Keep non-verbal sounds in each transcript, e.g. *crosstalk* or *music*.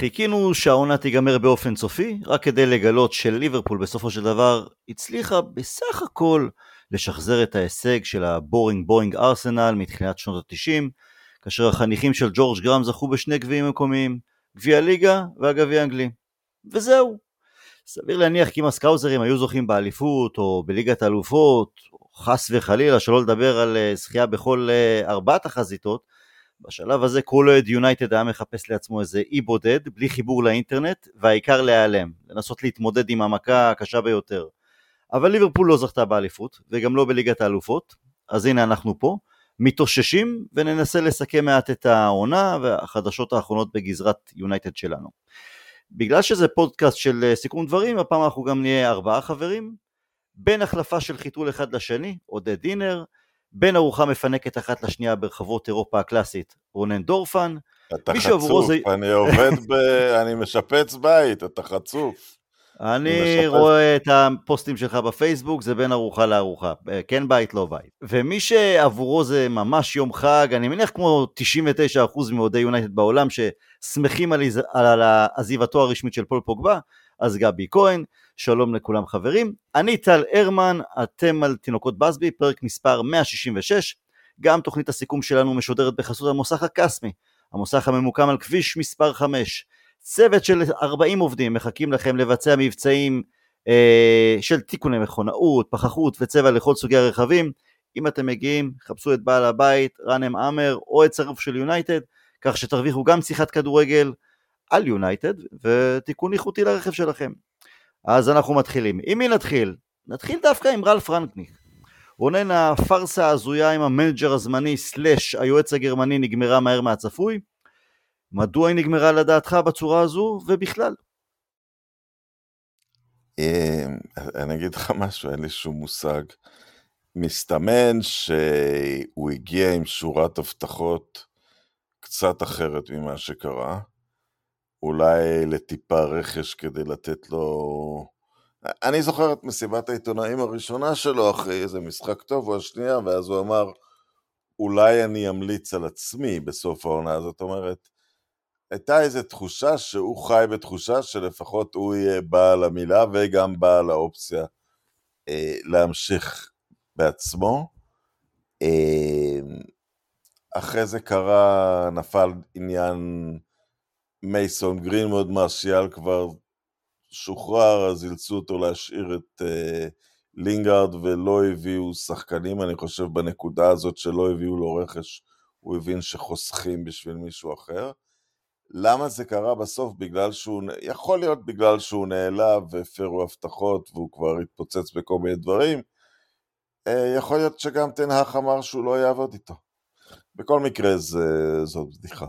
חיכינו שהעונה תיגמר באופן סופי, רק כדי לגלות שליברפול בסופו של דבר הצליחה בסך הכל לשחזר את ההישג של הבורינג בואינג ארסנל מתחילת שנות ה-90, כאשר החניכים של ג'ורג' גראם זכו בשני גביעים מקומיים, גביע ליגה והגביע האנגלי. וזהו. סביר להניח כי אם הסקאוזרים היו זוכים באליפות או בליגת האלופות, חס וחלילה, שלא לדבר על אה, זכייה בכל אה, ארבעת החזיתות, בשלב הזה כל אוהד יונייטד היה מחפש לעצמו איזה אי בודד, בלי חיבור לאינטרנט, והעיקר להיעלם, לנסות להתמודד עם המכה הקשה ביותר. אבל ליברפול לא זכתה באליפות, וגם לא בליגת האלופות, אז הנה אנחנו פה, מתאוששים, וננסה לסכם מעט את העונה והחדשות האחרונות בגזרת יונייטד שלנו. בגלל שזה פודקאסט של אה, סיכום דברים, הפעם אנחנו גם נהיה ארבעה חברים, בין החלפה של חיתול אחד לשני, עודד דינר, בין ארוחה מפנקת אחת לשנייה ברחבות אירופה הקלאסית, רונן דורפן. אתה חצוף, זה... אני עובד ב... *laughs* אני משפץ בית, אתה חצוף. אני רואה את הפוסטים שלך בפייסבוק, זה בין ארוחה לארוחה, אה, כן בית, לא בית. ומי שעבורו זה ממש יום חג, אני מניח כמו 99% מאוהדי יונייטד בעולם, ששמחים על, על עזיבתו הרשמית של פול פוגבה, אז גבי כהן, שלום לכולם חברים. אני טל הרמן, אתם על תינוקות בסבי, פרק מספר 166. גם תוכנית הסיכום שלנו משודרת בחסות המוסך הקסמי, המוסך הממוקם על כביש מספר 5. צוות של 40 עובדים מחכים לכם לבצע מבצעים אה, של תיקוני מכונאות, פחחות וצבע לכל סוגי הרכבים. אם אתם מגיעים, חפשו את בעל הבית, ראנם עמר או את שרוף של יונייטד, כך שתרוויחו גם שיחת כדורגל על יונייטד ותיקון איכותי לרכב שלכם. אז אנחנו מתחילים. עם מי נתחיל? נתחיל דווקא עם רלף רנגניק. רונן הפארסה ההזויה עם המנג'ר הזמני slash היועץ הגרמני נגמרה מהר מהצפוי? מדוע היא נגמרה לדעתך בצורה הזו ובכלל? אמ, אני אגיד לך משהו, אין לי שום מושג. מסתמן שהוא הגיע עם שורת הבטחות קצת אחרת ממה שקרה. אולי לטיפה רכש כדי לתת לו... אני זוכר את מסיבת העיתונאים הראשונה שלו אחרי איזה משחק טוב או השנייה, ואז הוא אמר, אולי אני אמליץ על עצמי בסוף העונה, זאת אומרת, הייתה איזו תחושה שהוא חי בתחושה שלפחות הוא יהיה בעל המילה וגם בעל האופציה אה, להמשיך בעצמו. אה, אחרי זה קרה, נפל עניין מייסון גרינמוד מרשיאל כבר שוחרר, אז אילצו אותו להשאיר את אה, לינגארד ולא הביאו שחקנים, אני חושב בנקודה הזאת שלא הביאו לו רכש, הוא הבין שחוסכים בשביל מישהו אחר. למה זה קרה בסוף? בגלל שהוא, יכול להיות בגלל שהוא נעלב והפרו הבטחות והוא כבר התפוצץ בכל מיני דברים. אה, יכול להיות שגם תנהך אמר שהוא לא יעבוד איתו. בכל מקרה זה, זאת בדיחה,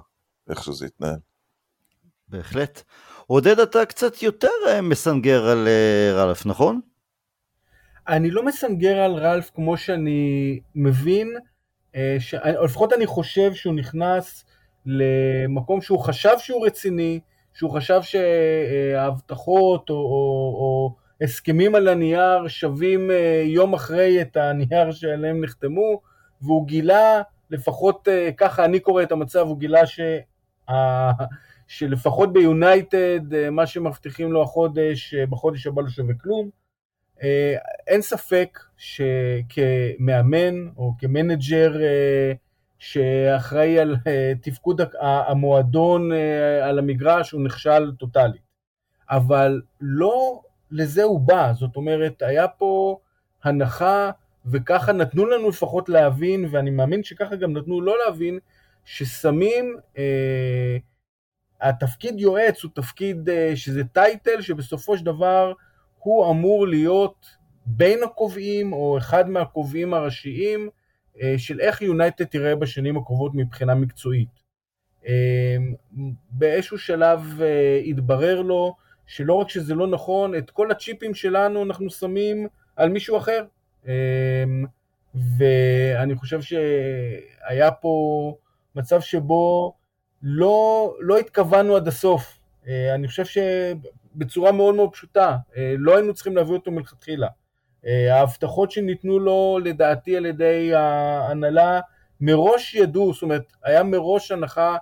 איך שזה יתנהל. בהחלט. עודד, אתה קצת יותר אה, מסנגר על אה, רלף, נכון? אני לא מסנגר על רלף כמו שאני מבין, ש... או לפחות אני חושב שהוא נכנס למקום שהוא חשב שהוא רציני, שהוא חשב שההבטחות או, או, או הסכמים על הנייר שווים אה, יום אחרי את הנייר שעליהם נחתמו, והוא גילה, לפחות אה, ככה אני קורא את המצב, הוא גילה שה... שלפחות ביונייטד אה, מה שמבטיחים לו החודש, בחודש הבא לא שווה כלום. אין ספק שכמאמן או כמנג'ר שאחראי על אה, תפקוד המועדון אה, על המגרש הוא נכשל טוטאלית. אבל לא לזה הוא בא, זאת אומרת, היה פה הנחה, וככה נתנו לנו לפחות להבין, ואני מאמין שככה גם נתנו לא להבין, ששמים, אה, התפקיד יועץ הוא תפקיד אה, שזה טייטל שבסופו של דבר הוא אמור להיות בין הקובעים או אחד מהקובעים הראשיים אה, של איך יונייטד תראה בשנים הקרובות מבחינה מקצועית. אה, באיזשהו שלב התברר לו שלא רק שזה לא נכון, את כל הצ'יפים שלנו אנחנו שמים על מישהו אחר. ואני חושב שהיה פה מצב שבו לא, לא התכוונו עד הסוף. אני חושב שבצורה מאוד מאוד פשוטה, לא היינו צריכים להביא אותו מלכתחילה. אה, ההבטחות שניתנו לו לדעתי על ידי ההנהלה מראש ידעו, זאת אומרת היה מראש הנחה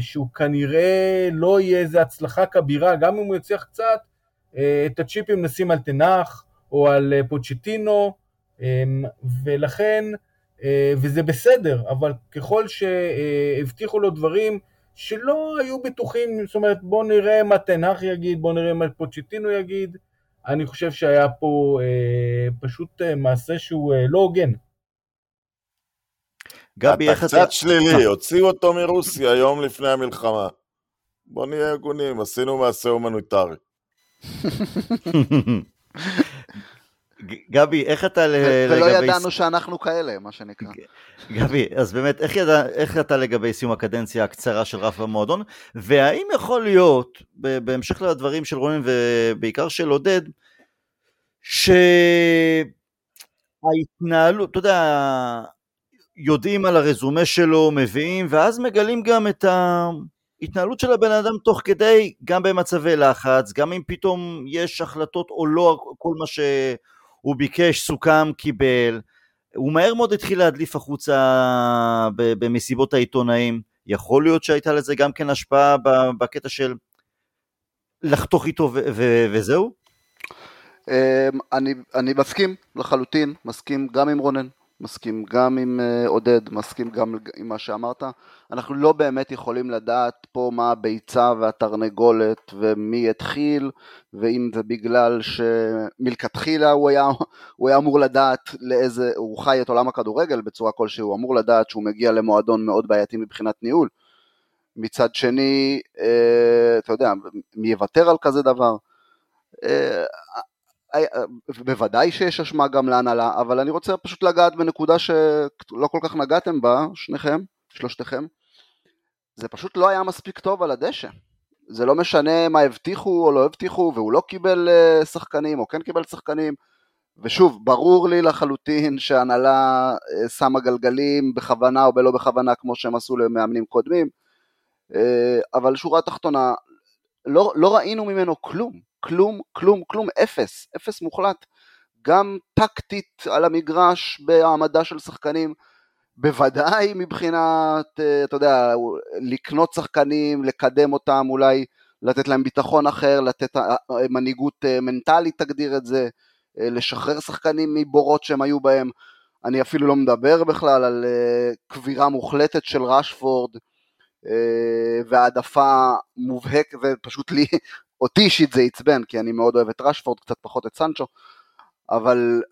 שהוא כנראה לא יהיה איזה הצלחה כבירה, גם אם הוא יצליח קצת, את הצ'יפים נשים על תנח או על פוצ'טינו, ולכן, וזה בסדר, אבל ככל שהבטיחו לו דברים שלא היו בטוחים, זאת אומרת בואו נראה מה תנח יגיד, בואו נראה מה פוצ'טינו יגיד, אני חושב שהיה פה אה, פשוט אה, מעשה שהוא אה, לא הוגן. גבי, איך אתה... אתה קצת שלילי, הוציאו אותו מרוסיה *laughs* יום לפני המלחמה. בוא נהיה הגונים, עשינו מעשה הומניטרי. *laughs* גבי, איך אתה לגבי... ולא ידענו שאנחנו כאלה, מה שנקרא. גבי, אז באמת, איך, ידע, איך אתה לגבי סיום הקדנציה הקצרה של רף במועדון, והאם יכול להיות, בהמשך לדברים של רונן ובעיקר של עודד, שההתנהלות, אתה יודע, יודעים על הרזומה שלו, מביאים, ואז מגלים גם את ההתנהלות של הבן אדם תוך כדי, גם במצבי לחץ, גם אם פתאום יש החלטות או לא, כל מה שהוא ביקש, סוכם, קיבל. הוא מהר מאוד התחיל להדליף החוצה במסיבות העיתונאים. יכול להיות שהייתה לזה גם כן השפעה בקטע של לחתוך איתו וזהו? אמ, אני, אני מסכים לחלוטין, מסכים גם עם רונן, מסכים גם עם אה, עודד, מסכים גם עם מה שאמרת. אנחנו לא באמת יכולים לדעת פה מה הביצה והתרנגולת ומי התחיל, ואם זה בגלל שמלכתחילה הוא היה, הוא היה אמור לדעת לאיזה, הוא חי את עולם הכדורגל בצורה כלשהי, הוא אמור לדעת שהוא מגיע למועדון מאוד בעייתי מבחינת ניהול. מצד שני, אה, אתה יודע, מי יוותר על כזה דבר? אה, אה, בוודאי שיש אשמה גם להנהלה, אבל אני רוצה פשוט לגעת בנקודה שלא כל כך נגעתם בה, שניכם, שלושתכם. זה פשוט לא היה מספיק טוב על הדשא. זה לא משנה מה הבטיחו או לא הבטיחו, והוא לא קיבל אה, שחקנים או כן קיבל שחקנים. ושוב, ברור לי לחלוטין שהנהלה שמה גלגלים בכוונה או בלא בכוונה כמו שהם עשו למאמנים קודמים, אבל שורה תחתונה, לא, לא ראינו ממנו כלום. כלום, כלום, כלום, אפס, אפס מוחלט. גם טקטית על המגרש בהעמדה של שחקנים, בוודאי מבחינת, אה, אתה יודע, לקנות שחקנים, לקדם אותם, אולי לתת להם ביטחון אחר, לתת אה, אה, מנהיגות מנטלית, תגדיר את זה, לשחרר שחקנים מבורות שהם היו בהם. אני אפילו לא מדבר בכלל על קבירה מוחלטת של ראשפורד, והעדפה מובהקת, ופשוט לי אותי אישית זה עצבן, כי אני מאוד אוהב את רשפורד, קצת פחות את סנצ'ו, אבל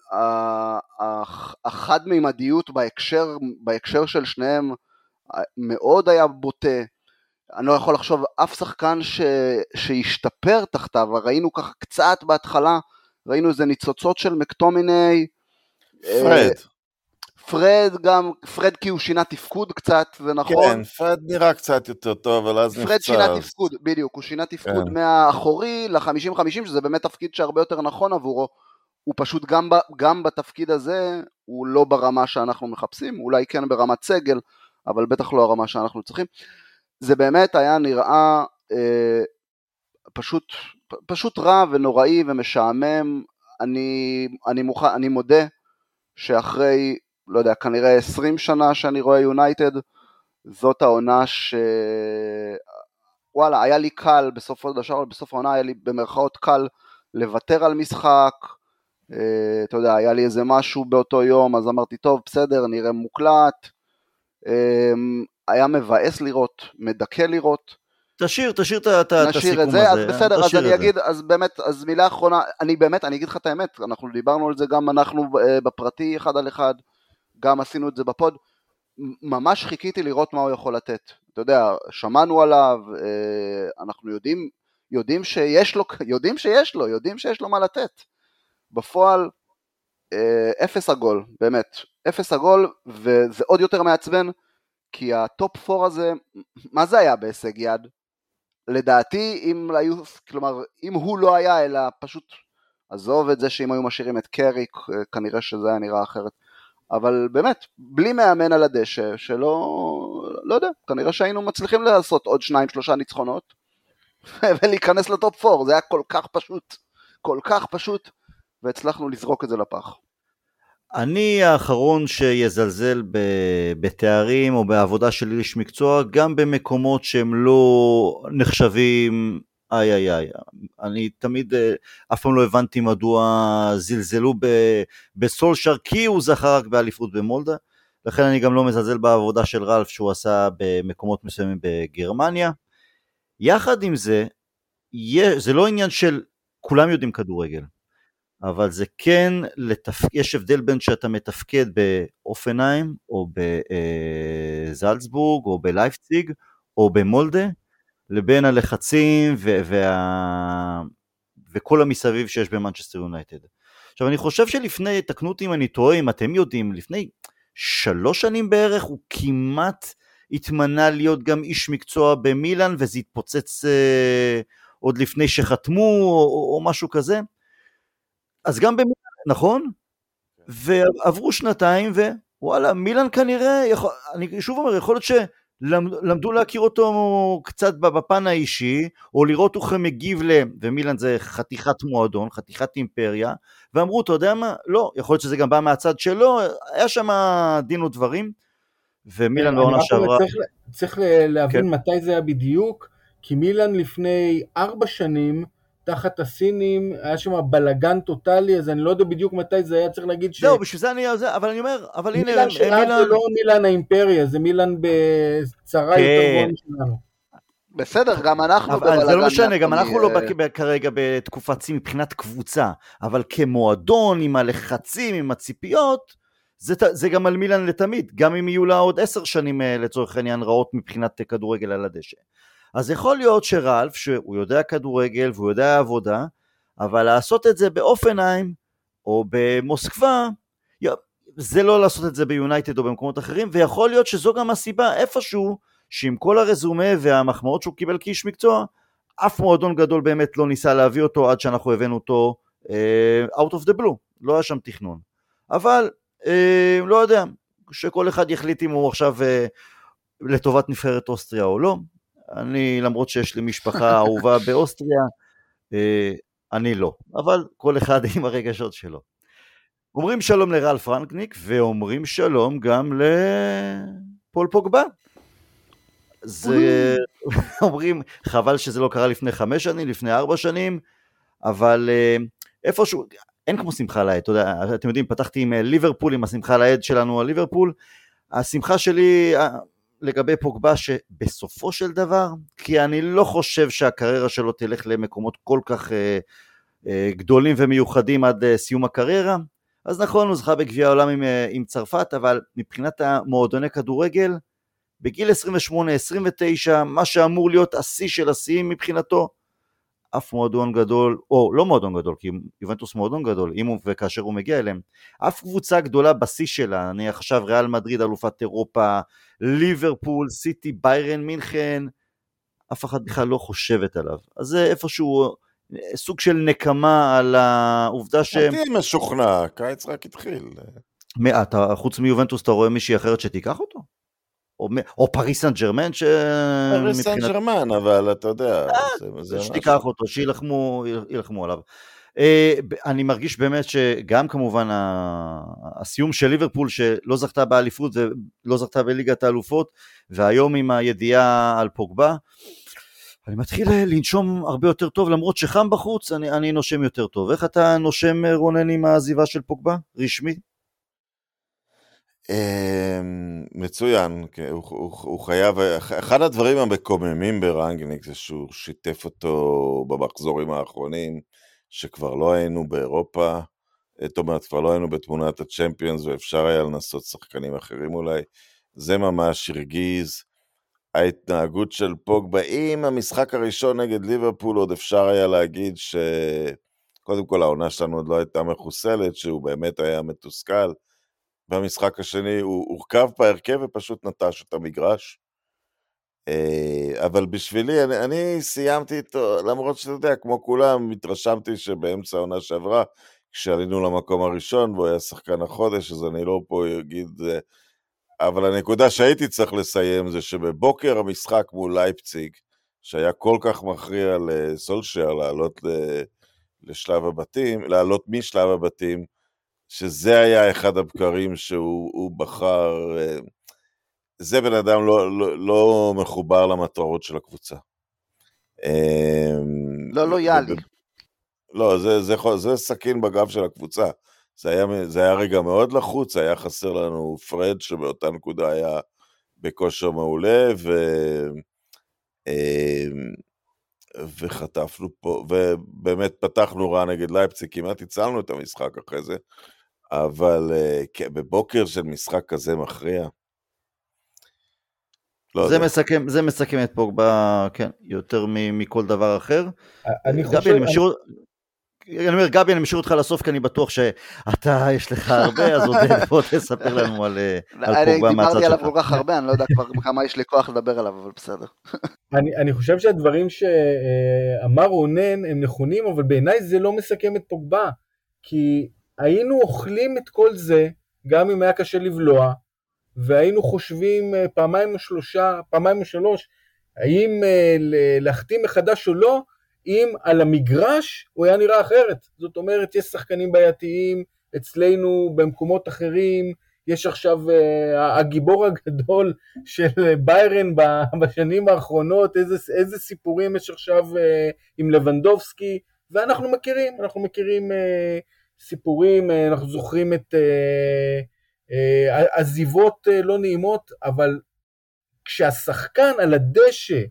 החד-מימדיות בהקשר, בהקשר של שניהם מאוד היה בוטה. אני לא יכול לחשוב אף שחקן ש, שהשתפר תחתיו, ראינו ככה קצת בהתחלה, ראינו איזה ניצוצות של מקטומיני. פרד. פרד גם, פרד כי הוא שינה תפקוד קצת, זה נכון. כן, פרד נראה קצת יותר טוב, אבל אז נפצע. פרד שינה תפקוד, בדיוק, הוא שינה תפקוד כן. מהאחורי ל-50-50, שזה באמת תפקיד שהרבה יותר נכון עבורו. הוא פשוט גם, גם בתפקיד הזה, הוא לא ברמה שאנחנו מחפשים, אולי כן ברמת סגל, אבל בטח לא הרמה שאנחנו צריכים. זה באמת היה נראה אה, פשוט, פשוט רע ונוראי ומשעמם. אני, אני, מוכן, אני מודה שאחרי לא יודע, כנראה 20 שנה שאני רואה יונייטד, זאת העונה ש... וואלה, היה לי קל בסוף, בסוף העונה היה לי במרכאות קל לוותר על משחק, אה, אתה יודע, היה לי איזה משהו באותו יום, אז אמרתי, טוב, בסדר, נראה מוקלט. אה, היה מבאס לראות, מדכא לראות. תשאיר, תשאיר את הסיכום הזה. נשאיר את זה, אז בסדר, אז אני אגיד, אז באמת, אז מילה אחרונה, אני באמת, אני אגיד לך את האמת, אנחנו דיברנו על זה גם אנחנו אה, בפרטי אחד על אחד. גם עשינו את זה בפוד, ממש חיכיתי לראות מה הוא יכול לתת. אתה יודע, שמענו עליו, אה, אנחנו יודעים, יודעים שיש לו, יודעים שיש לו, יודעים שיש לו מה לתת. בפועל, אה, אפס עגול, באמת, אפס עגול, וזה עוד יותר מעצבן, כי ה top 4 הזה, מה זה היה בהישג יד? לדעתי, אם היו, כלומר, אם הוא לא היה, אלא פשוט, עזוב את זה שאם היו משאירים את קאריק, אה, כנראה שזה היה נראה אחרת. אבל באמת, בלי מאמן על הדשא, שלא, לא יודע, כנראה שהיינו מצליחים לעשות עוד שניים שלושה ניצחונות, *laughs* ולהיכנס ל top 4, זה היה כל כך פשוט, כל כך פשוט, והצלחנו לזרוק את זה לפח. אני האחרון שיזלזל בתארים או בעבודה של איש מקצוע, גם במקומות שהם לא נחשבים איי איי איי. אני תמיד, אה, אף פעם לא הבנתי מדוע זלזלו בסולשר, כי הוא זכה רק באליפות במולדה. לכן אני גם לא מזלזל בעבודה של רלף שהוא עשה במקומות מסוימים בגרמניה. יחד עם זה, זה לא עניין של כולם יודעים כדורגל. אבל זה כן, לתפ... יש הבדל בין שאתה מתפקד באופנהיים, או בזלצבורג, או בלייפציג, או במולדה, לבין הלחצים ו... וה... וכל המסביב שיש במנצ'סטר יונייטד. עכשיו אני חושב שלפני, תקנו אותי אם אני טועה, אם אתם יודעים, לפני שלוש שנים בערך הוא כמעט התמנה להיות גם איש מקצוע במילאן וזה התפוצץ אה, עוד לפני שחתמו או, או משהו כזה. אז גם במילאן, נכון? כן. ועברו שנתיים ווואלה, מילאן כנראה, יכול, אני שוב אומר, יכול להיות שלמדו להכיר אותו קצת בפן האישי, או לראות איך הוא מגיב ל... ומילאן זה חתיכת מועדון, חתיכת אימפריה, ואמרו, אתה יודע מה? לא, יכול להיות שזה גם בא מהצד שלו, היה שם דין ודברים, ומילאן כן, בעונה שעברה... צריך, צריך להבין כן. מתי זה היה בדיוק, כי מילאן לפני ארבע שנים, תחת הסינים, היה שם בלאגן טוטאלי, אז אני לא יודע בדיוק מתי זה היה צריך להגיד ש... זהו, בשביל זה אני... אבל אני אומר, אבל הנה... מילאן שלנו מילאן... זה לא מילאן האימפריה, זה מילאן בצרה כן. יותר גדולה שלנו. בסדר, גם אנחנו בבלאגן. זה לא משנה, גם אנחנו לא אה, כרגע בתקופת שיא מבחינת קבוצה, אבל כמועדון, עם הלחצים, עם הציפיות, זה, זה גם על מילאן לתמיד, גם אם יהיו לה עוד עשר שנים אה, לצורך העניין רעות מבחינת כדורגל על הדשא. אז יכול להיות שרלף, שהוא יודע כדורגל והוא יודע עבודה, אבל לעשות את זה באופנהיים או במוסקבה, זה לא לעשות את זה ביונייטד או במקומות אחרים, ויכול להיות שזו גם הסיבה איפשהו, שעם כל הרזומה והמחמאות שהוא קיבל כאיש מקצוע, אף מועדון גדול באמת לא ניסה להביא אותו עד שאנחנו הבאנו אותו uh, out of the blue, לא היה שם תכנון. אבל, uh, לא יודע, שכל אחד יחליט אם הוא עכשיו uh, לטובת נבחרת אוסטריה או לא, אני, למרות שיש לי משפחה אהובה *laughs* באוסטריה, אה, אני לא, אבל כל אחד עם הרגשות שלו. אומרים שלום לרל פרנקניק, ואומרים שלום גם לפול פוגבה. זה, *laughs* אומרים, חבל שזה לא קרה לפני חמש שנים, לפני ארבע שנים, אבל אה, איפשהו, אין כמו שמחה לאיד, אתה יודע, אתם יודעים, פתחתי עם אה, ליברפול, עם השמחה לאיד שלנו על ליברפול, השמחה שלי, לגבי פוגבה שבסופו של דבר, כי אני לא חושב שהקריירה שלו תלך למקומות כל כך אה, אה, גדולים ומיוחדים עד אה, סיום הקריירה, אז נכון, הוא זכה בגביע העולם עם, אה, עם צרפת, אבל מבחינת המועדוני כדורגל, בגיל 28-29, מה שאמור להיות השיא של השיאים מבחינתו, אף מועדון גדול, או לא מועדון גדול, כי יובנטוס מועדון גדול, אם הוא וכאשר הוא מגיע אליהם, אף קבוצה גדולה בשיא שלה, אני עכשיו ריאל מדריד, אלופת אירופה, ליברפול, סיטי, ביירן, מינכן, אף אחד בכלל לא חושבת עליו. אז זה איפשהו אה, סוג של נקמה על העובדה שהם... תהיה משוכנע, הקיץ רק התחיל. מעט, חוץ מיובנטוס אתה רואה מישהי אחרת שתיקח אותו? או, או פריס סן ג'רמן ש... פריס סן ג'רמן, אבל אתה יודע... אה, שתיקח אותו, שילחמו עליו. אה, אני מרגיש באמת שגם כמובן הסיום של ליברפול שלא זכתה באליפות ולא זכתה בליגת האלופות והיום עם הידיעה על פוגבה אני מתחיל לנשום הרבה יותר טוב למרות שחם בחוץ אני, אני נושם יותר טוב איך אתה נושם רונן עם העזיבה של פוגבה רשמי? אמ, מצוין, הוא, הוא, הוא חייב, אחד הדברים המקוממים ברנגניק זה שהוא שיתף אותו במחזורים האחרונים, שכבר לא היינו באירופה, זאת אומרת, כבר לא היינו בתמונת הצ'מפיונס ואפשר היה לנסות שחקנים אחרים אולי, זה ממש הרגיז. ההתנהגות של פוגבה, אם המשחק הראשון נגד ליברפול עוד אפשר היה להגיד שקודם כל העונה שלנו עוד לא הייתה מחוסלת, שהוא באמת היה מתוסכל, במשחק השני הוא הורכב בהרכב ופשוט נטש את המגרש. אה, אבל בשבילי, אני, אני סיימתי איתו, למרות שאתה יודע, כמו כולם, התרשמתי שבאמצע העונה שעברה, כשעלינו למקום הראשון והוא היה שחקן החודש, אז אני לא פה אגיד... אה, אבל הנקודה שהייתי צריך לסיים זה שבבוקר המשחק מול לייפציג, שהיה כל כך מכריע לסולשייר לעלות לשלב הבתים, לעלות משלב הבתים, שזה היה אחד הבקרים שהוא בחר, אה, זה בן אדם לא, לא, לא מחובר למטרות של הקבוצה. לא לויאלי. לא, זה, זה, זה, זה סכין בגב של הקבוצה. זה היה, זה היה רגע מאוד לחוץ, היה חסר לנו פרד שבאותה נקודה היה בכושר מעולה, ו... אמ, וחטפנו פה, ובאמת פתחנו רע נגד לייפציג, כמעט הצלנו את המשחק אחרי זה, אבל אה, כן, בבוקר של משחק כזה מכריע. לא זה, מסכם, זה מסכם את פוגבה, כן, יותר מכל דבר אחר. אני חושב... אני משאיר, אני אומר, גבי, אני משאיר אותך לסוף, כי אני בטוח שאתה, יש לך הרבה, אז עודד, בוא תספר לנו על, אה, על פוגבה מהצד שלך. דיברתי עליו כל כך הרבה, אני לא יודע כבר כמה יש לי כוח לדבר עליו, אבל בסדר. אני, אני חושב שהדברים שאמר רונן הם נכונים, אבל בעיניי זה לא מסכם את פוגבה, כי היינו אוכלים את כל זה, גם אם היה קשה לבלוע, והיינו חושבים אה, פעמיים או שלושה, פעמיים או שלוש, האם אה, להחתים מחדש או לא, אם על המגרש הוא היה נראה אחרת. זאת אומרת, יש שחקנים בעייתיים אצלנו במקומות אחרים, יש עכשיו uh, הגיבור הגדול *laughs* של ביירן בשנים האחרונות, איזה, איזה סיפורים יש עכשיו עם לבנדובסקי, ואנחנו מכירים, אנחנו מכירים סיפורים, uh, אנחנו זוכרים את uh, uh, עזיבות uh, לא נעימות, אבל כשהשחקן על הדשא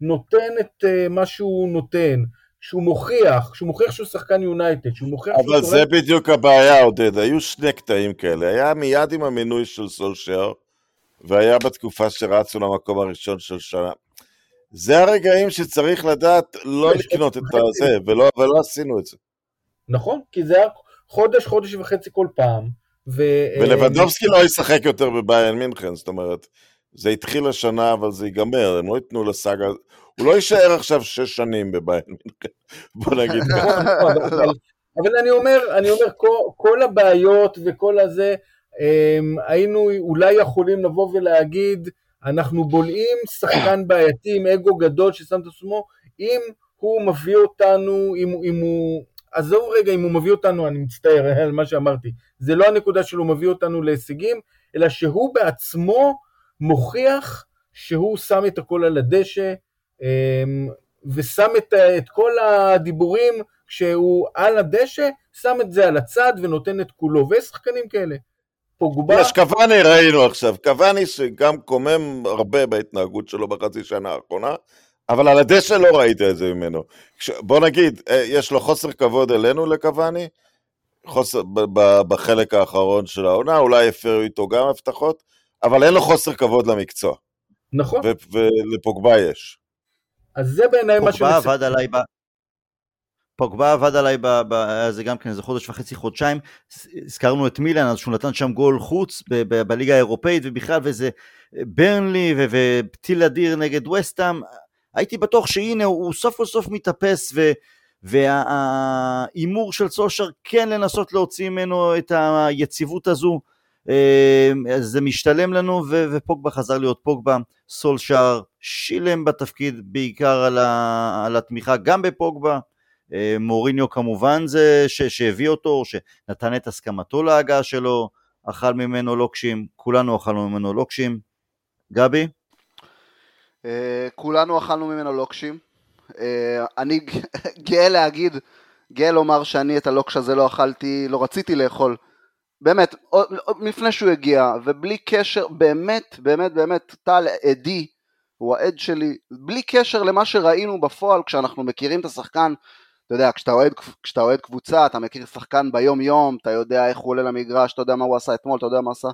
נותן את uh, מה שהוא נותן, שהוא מוכיח, שהוא מוכיח שהוא שחקן יונייטד, שהוא מוכיח שהוא... אבל זה תורם... בדיוק הבעיה, עודד, היו שני קטעים כאלה, היה מיד עם המינוי של סולשר, והיה בתקופה שרצו למקום הראשון של שנה. זה הרגעים שצריך לדעת לא *laughs* לקנות את הזה, ולא, ולא עשינו את זה. נכון, כי זה היה חודש, חודש וחצי כל פעם. ו... ולבנדובסקי לא ישחק יותר בביין מינכן, זאת אומרת, זה התחיל השנה, אבל זה ייגמר, הם לא ייתנו לסאגה, הוא לא יישאר עכשיו שש שנים בביין מינכן, *laughs* בוא נגיד ככה. אבל אני אומר, אני אומר, כל, כל הבעיות וכל הזה, הם, היינו אולי יכולים לבוא ולהגיד, אנחנו בולעים שחקן בעייתי עם אגו גדול ששם את עצמו, אם הוא מביא אותנו, אם, אם הוא, עזוב רגע אם הוא מביא אותנו, אני מצטער על מה שאמרתי, זה לא הנקודה שלו מביא אותנו להישגים, אלא שהוא בעצמו מוכיח שהוא שם את הכל על הדשא אמ, ושם את, את כל הדיבורים כשהוא על הדשא, שם את זה על הצד ונותן את כולו, ויש שחקנים כאלה. פוגבה... יש קוואני ראינו עכשיו, קוואני שגם קומם הרבה בהתנהגות שלו בחצי שנה האחרונה, אבל על הדשא לא ראית את זה ממנו. בוא נגיד, אה, יש לו חוסר כבוד אלינו לקוואני, חוסר, בחלק האחרון של העונה, אולי הפרו איתו גם הבטחות, אבל אין לו חוסר כבוד למקצוע. נכון. ולפוגבה יש. אז זה בעיניי מה ש... פוגבה עבד עליי ב... פוגבה עבד עליי, ב... ב... זה גם כן איזה חודש וחצי, חודשיים, הזכרנו את מילן, אז שהוא נתן שם גול חוץ ב... ב... בליגה האירופאית, ובכלל, וזה ברנלי ו... ופתיל אדיר נגד וסטאם, הייתי בטוח שהנה הוא סוף כל סוף מתאפס. וההימור של סושר כן לנסות להוציא ממנו את היציבות הזו, אמ, זה משתלם לנו, ו- ופוגבה חזר להיות פוגבה, סולשאר שילם בתפקיד בעיקר על, ה- על התמיכה גם בפוגבה, אמ, מוריניו כמובן זה ש- שהביא אותו, שנתן את הסכמתו להגעה שלו, אכל ממנו לוקשים, כולנו אכלנו ממנו לוקשים. גבי? אה, כולנו אכלנו ממנו לוקשים. אה, אני *laughs* גאה להגיד, גאה לומר שאני את הלוקש הזה לא אכלתי, לא רציתי לאכול. באמת, לפני שהוא הגיע, ובלי קשר, באמת, באמת, באמת, טל עדי, הוא העד שלי, בלי קשר למה שראינו בפועל כשאנחנו מכירים את השחקן, אתה יודע, כשאתה אוהד, כשאתה אוהד קבוצה, אתה מכיר שחקן ביום יום, אתה יודע איך הוא עולה למגרש, אתה יודע מה הוא עשה אתמול, אתה יודע מה עשה,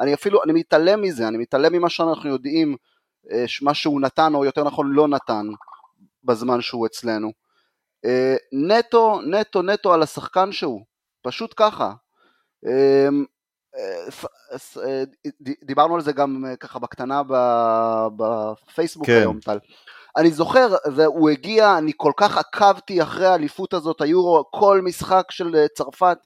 אני אפילו, אני מתעלם מזה, אני מתעלם ממה שאנחנו יודעים, מה שהוא נתן, או יותר נכון לא נתן, בזמן שהוא אצלנו. אה, נטו, נטו, נטו על השחקן שהוא, פשוט ככה, אה, אה, דיברנו על זה גם אה, ככה בקטנה בפייסבוק כן. היום טל. אני זוכר, הוא הגיע, אני כל כך עקבתי אחרי האליפות הזאת, היורו, כל משחק של צרפת,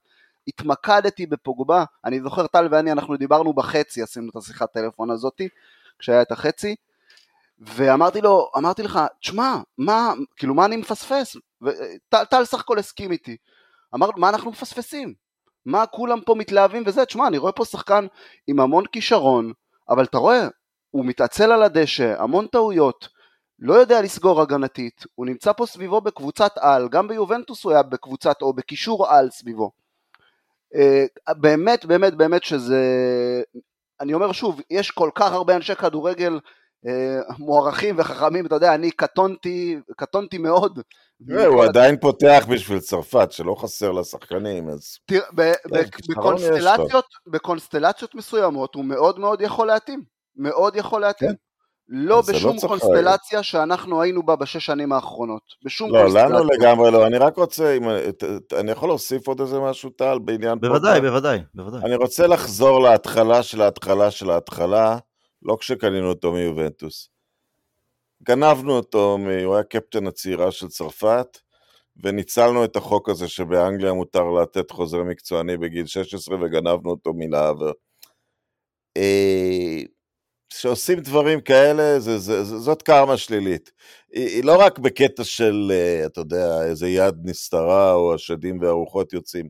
התמקדתי בפוגבה, אני זוכר טל ואני, אנחנו דיברנו בחצי, עשינו את השיחת טלפון הזאתי, כשהיה את החצי, ואמרתי לו, אמרתי לך, תשמע, מה, כאילו מה אני מפספס? טל סך הכל הסכים איתי, אמר, מה אנחנו מפספסים? מה כולם פה מתלהבים וזה, תשמע, אני רואה פה שחקן עם המון כישרון, אבל אתה רואה, הוא מתעצל על הדשא, המון טעויות, לא יודע לסגור הגנתית, הוא נמצא פה סביבו בקבוצת על, גם ביובנטוס הוא היה בקבוצת או בקישור על סביבו. אה, באמת, באמת, באמת שזה... אני אומר שוב, יש כל כך הרבה אנשי כדורגל מוערכים וחכמים, אתה יודע, אני קטונתי, קטונתי מאוד. הוא עדיין פותח בשביל צרפת, שלא חסר לשחקנים, אז... תראה, בקונסטלציות, בקונסטלציות מסוימות הוא מאוד מאוד יכול להתאים, מאוד יכול להתאים. כן. לא בשום לא קונסטלציה שאנחנו היינו בה בשש שנים האחרונות. בשום לא, קונסטלציה. לא, לנו לגמרי לא. אני רק רוצה, אם, אני יכול להוסיף עוד איזה משהו, טל, בעניין... בוודאי, בוודאי, בוודאי. אני רוצה לחזור להתחלה של ההתחלה של ההתחלה, לא כשקנינו אותו מיובנטוס. גנבנו אותו, הוא היה קפטן הצעירה של צרפת, וניצלנו את החוק הזה שבאנגליה מותר לתת חוזר מקצועני בגיל 16, וגנבנו אותו מן העבר. אה, כשעושים דברים כאלה, זה, זה, זה, זאת קרמה שלילית. היא, היא לא רק בקטע של, אה, אתה יודע, איזה יד נסתרה, או השדים והרוחות יוצאים.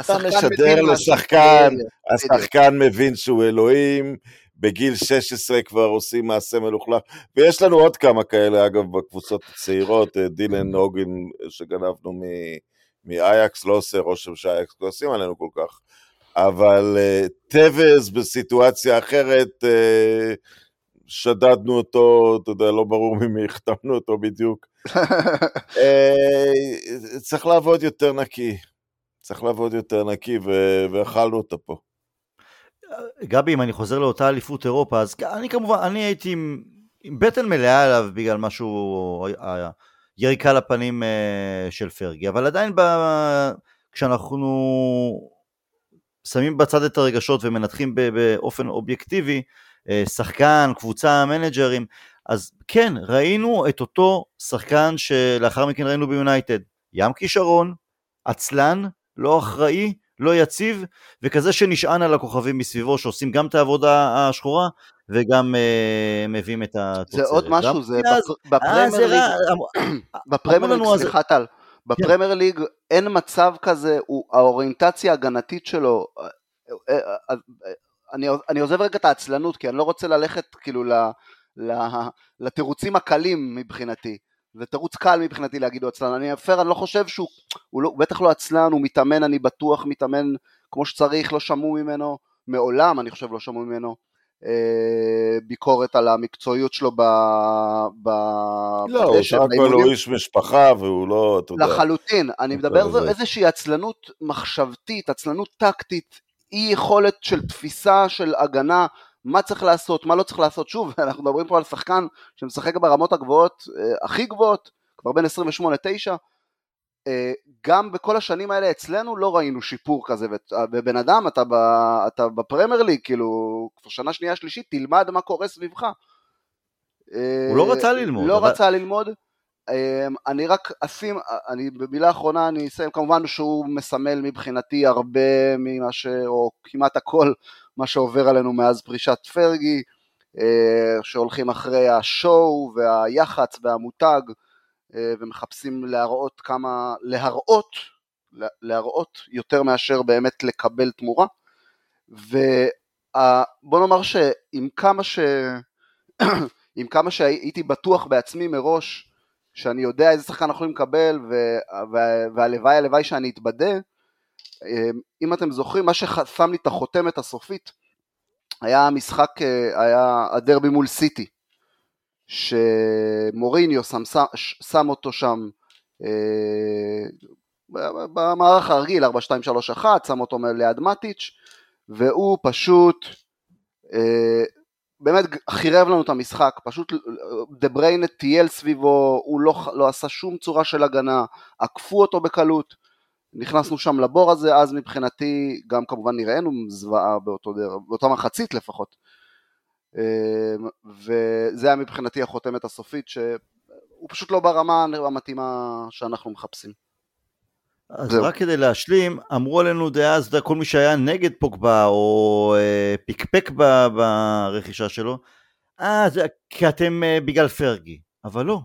אתה משדר לשחקן, השחקן מבין שהוא אלוהים, בגיל 16 כבר עושים מעשה מלוכלך, ויש לנו עוד כמה כאלה, אגב, בקבוצות הצעירות, אה, דילן הוגן שגנבנו מאייאקס, לא עושה רושם שאייאקס כועסים עלינו כל כך. אבל אה, טוויז בסיטואציה אחרת, שדדנו אותו, אתה יודע, לא ברור ממי החתמנו אותו בדיוק. *laughs* צריך לעבוד יותר נקי. צריך לעבוד יותר נקי, ואכלנו אותה פה. גבי, אם אני חוזר לאותה אליפות אירופה, אז אני כמובן, אני הייתי עם, עם בטן מלאה עליו בגלל משהו, יריקה לפנים של פרגי, אבל עדיין ב, כשאנחנו שמים בצד את הרגשות ומנתחים באופן אובייקטיבי, אה, שחקן, קבוצה, מנג'רים, אז כן, ראינו את אותו שחקן שלאחר מכן ראינו ביונייטד, ים כישרון, עצלן, לא אחראי, לא יציב, וכזה שנשען על הכוכבים מסביבו, שעושים גם את העבודה השחורה, וגם אה, מביאים את התוצרת. זה עוד משהו, זה בפרמייר ליג, *clears throat* בפרמייר ליג, סליחה טל, בפרמייר ליג אין מצב כזה, הוא, האוריינטציה ההגנתית שלו, אה, אה, אה, אני, אני עוזב רגע את העצלנות, כי אני לא רוצה ללכת כאילו ל, ל, לתירוצים הקלים מבחינתי. זה תירוץ קל מבחינתי להגיד הוא עצלן, אני אפר, אני לא חושב שהוא, הוא, לא, הוא בטח לא עצלן, הוא מתאמן, אני בטוח מתאמן כמו שצריך, לא שמעו ממנו, מעולם אני חושב לא שמעו ממנו אה, ביקורת על המקצועיות שלו ב... ב... לא, הוא סך הכל הוא איש משפחה והוא לא, אתה יודע. לחלוטין, אני מדבר על איזושהי עצלנות מחשבתית, עצלנות טקטית, אי יכולת של תפיסה של הגנה, מה צריך לעשות, מה לא צריך לעשות. שוב, *laughs* אנחנו מדברים פה על שחקן שמשחק ברמות הגבוהות, אה, הכי גבוהות, כבר בין 28-9, אה, גם בכל השנים האלה אצלנו לא ראינו שיפור כזה, ובן אדם, אתה, ב, אתה בפרמייר ליג, כאילו, כבר שנה שנייה שלישית, תלמד מה קורה סביבך. הוא לא רצה ללמוד. לא אבל... רצה ללמוד. אה, אני רק אשים, אני במילה אחרונה אני אסיים, כמובן שהוא מסמל מבחינתי הרבה ממה ש... או כמעט הכל מה שעובר עלינו מאז פרישת פרגי, אה, שהולכים אחרי השואו והיח"צ והמותג. אה, ומחפשים להראות כמה, להראות, להראות יותר מאשר באמת לקבל תמורה. ובוא נאמר שעם כמה, ש... *clears throat* עם כמה שהייתי בטוח בעצמי מראש שאני יודע איזה שחקן אנחנו יכולים לקבל והלוואי הלוואי שאני אתבדה, אם אתם זוכרים, מה ששם לי את החותמת הסופית היה המשחק, אה, היה הדרבי מול סיטי. שמוריניו שם, שם אותו שם אה, במערך הרגיל 4-2-3-1, שם אותו ליד מטיץ' והוא פשוט אה, באמת חירב לנו את המשחק, פשוט דה בריינה טייל סביבו, הוא לא, לא עשה שום צורה של הגנה, עקפו אותו בקלות, נכנסנו שם לבור הזה, אז מבחינתי גם כמובן נראינו זוועה באותו דרך, באותה מחצית לפחות. אמ, וזה היה מבחינתי החותמת הסופית שהוא פשוט לא ברמה המתאימה שאנחנו מחפשים. אז זהו. רק כדי להשלים, אמרו עלינו דאז, כל מי שהיה נגד פוגבה או אה, פיקפק ב, ברכישה שלו, אה, זה כי אתם אה, בגלל פרגי, אבל לא,